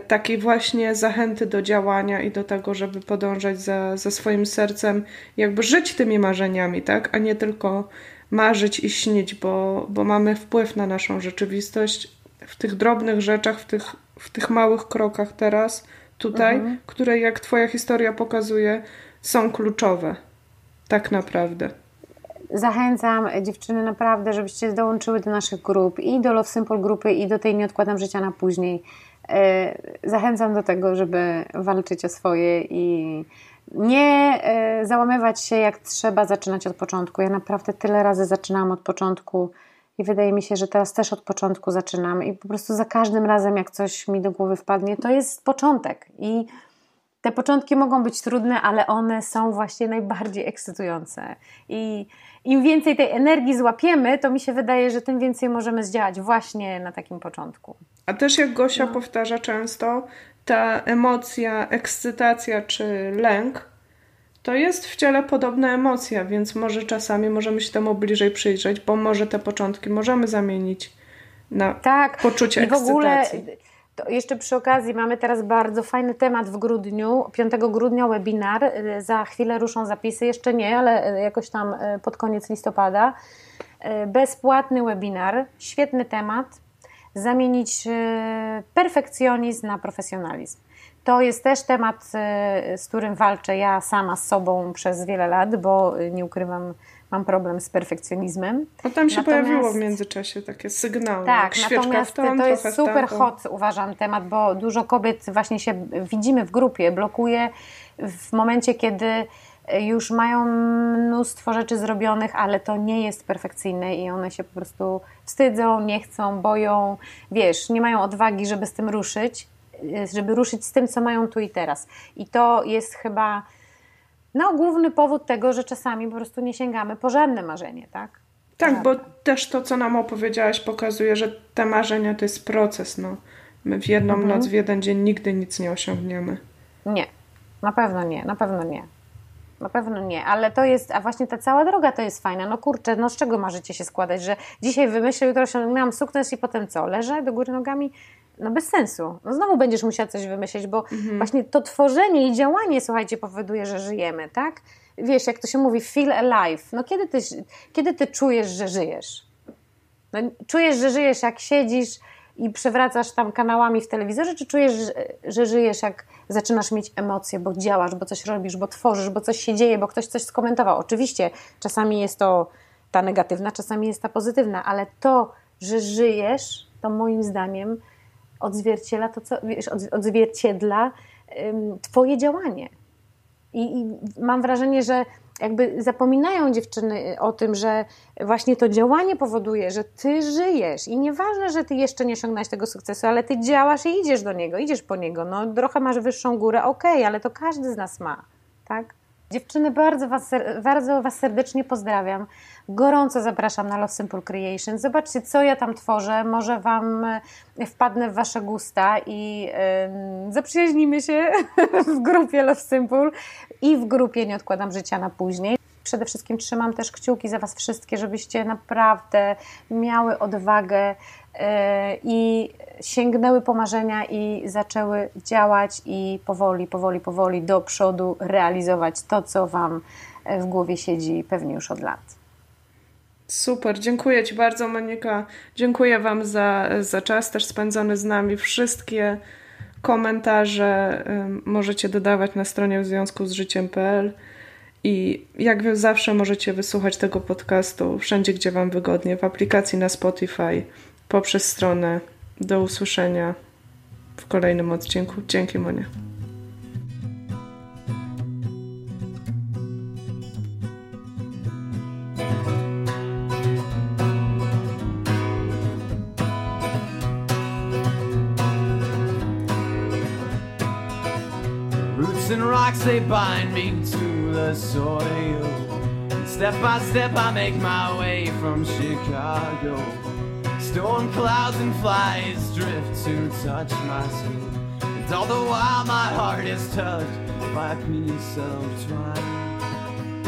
takiej właśnie zachęty do działania i do tego, żeby podążać za, za swoim sercem, jakby żyć tymi marzeniami, tak? A nie tylko marzyć i śnić, bo, bo mamy wpływ na naszą rzeczywistość w tych drobnych rzeczach, w tych, w tych małych krokach teraz tutaj, mhm. które jak Twoja historia pokazuje, są kluczowe. Tak naprawdę. Zachęcam dziewczyny naprawdę, żebyście dołączyły do naszych grup i do Love Simple grupy i do tej Nie odkładam życia na później. E, zachęcam do tego, żeby walczyć o swoje i nie e, załamywać się jak trzeba zaczynać od początku. Ja naprawdę tyle razy zaczynałam od początku i wydaje mi się, że teraz też od początku zaczynam i po prostu za każdym razem, jak coś mi do głowy wpadnie, to jest początek. I te początki mogą być trudne, ale one są właśnie najbardziej ekscytujące. I im więcej tej energii złapiemy, to mi się wydaje, że tym więcej możemy zdziałać właśnie na takim początku. A też jak Gosia no. powtarza często, ta emocja, ekscytacja czy lęk to jest w ciele podobna emocja, więc może czasami możemy się temu bliżej przyjrzeć, bo może te początki możemy zamienić na tak, poczucie i w ogóle to jeszcze przy okazji mamy teraz bardzo fajny temat w grudniu, 5 grudnia webinar, y, za chwilę ruszą zapisy, jeszcze nie, ale y, jakoś tam y, pod koniec listopada. Bezpłatny webinar, świetny temat, zamienić perfekcjonizm na profesjonalizm. To jest też temat, z którym walczę ja sama z sobą przez wiele lat, bo nie ukrywam, mam problem z perfekcjonizmem. No tam się natomiast, pojawiło w międzyczasie takie sygnały. Tak, natomiast tą, to jest super hot, uważam, temat, bo dużo kobiet właśnie się widzimy w grupie, blokuje w momencie, kiedy już mają mnóstwo rzeczy zrobionych, ale to nie jest perfekcyjne i one się po prostu wstydzą, nie chcą, boją, wiesz, nie mają odwagi, żeby z tym ruszyć żeby ruszyć z tym, co mają tu i teraz. I to jest chyba no, główny powód tego, że czasami po prostu nie sięgamy po żadne marzenie, tak? Tak, bo też to, co nam opowiedziałaś, pokazuje, że te marzenia to jest proces. No. My w jedną mhm. noc, w jeden dzień nigdy nic nie osiągniemy. Nie, na pewno nie, na pewno nie. Na pewno nie, ale to jest, a właśnie ta cała droga to jest fajna. No kurczę, no z czego marzycie się składać, że dzisiaj wymyślę, jutro osiągnęłam sukces i potem co? Leżę do góry nogami? No bez sensu. No znowu będziesz musiał coś wymyślić, bo mhm. właśnie to tworzenie i działanie, słuchajcie, powoduje, że żyjemy, tak? Wiesz, jak to się mówi, feel alive. No kiedy ty, kiedy ty czujesz, że żyjesz? No, czujesz, że żyjesz, jak siedzisz i przewracasz tam kanałami w telewizorze, czy czujesz, że, że żyjesz, jak zaczynasz mieć emocje, bo działasz, bo coś robisz, bo tworzysz, bo coś się dzieje, bo ktoś coś skomentował. Oczywiście czasami jest to ta negatywna, czasami jest ta pozytywna, ale to, że żyjesz, to moim zdaniem odzwierciedla to, co, wiesz, odzwierciedla um, Twoje działanie. I, I mam wrażenie, że jakby zapominają dziewczyny o tym, że właśnie to działanie powoduje, że ty żyjesz i nieważne, że ty jeszcze nie osiągnąłeś tego sukcesu, ale ty działasz i idziesz do niego, idziesz po niego. No trochę masz wyższą górę, okej, okay, ale to każdy z nas ma, tak? Dziewczyny, bardzo was, bardzo was serdecznie pozdrawiam. Gorąco zapraszam na Love Simple Creation. Zobaczcie, co ja tam tworzę. Może Wam e, wpadnę w Wasze gusta i yy, zaprzyjaźnimy się w grupie Love Simple i w grupie Nie odkładam życia na później. Przede wszystkim trzymam też kciuki za Was wszystkie, żebyście naprawdę miały odwagę i sięgnęły po marzenia i zaczęły działać i powoli, powoli, powoli do przodu realizować to, co Wam w głowie siedzi pewnie już od lat. Super, dziękuję Ci bardzo, Monika. Dziękuję Wam za, za czas też spędzony z nami. Wszystkie komentarze możecie dodawać na stronie w związku z życiem.pl i jak zawsze możecie wysłuchać tego podcastu wszędzie, gdzie Wam wygodnie, w aplikacji na Spotify, poprzez stronę. Do usłyszenia w kolejnym odcinku. Dzięki, Monia. they bind me to the soil. Step by step I make my way from Chicago. Storm clouds and flies drift to touch my skin, And all the while my heart is touched by a piece of twine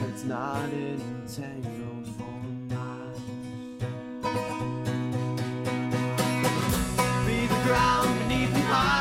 that's not entangled for mine. Be the ground beneath my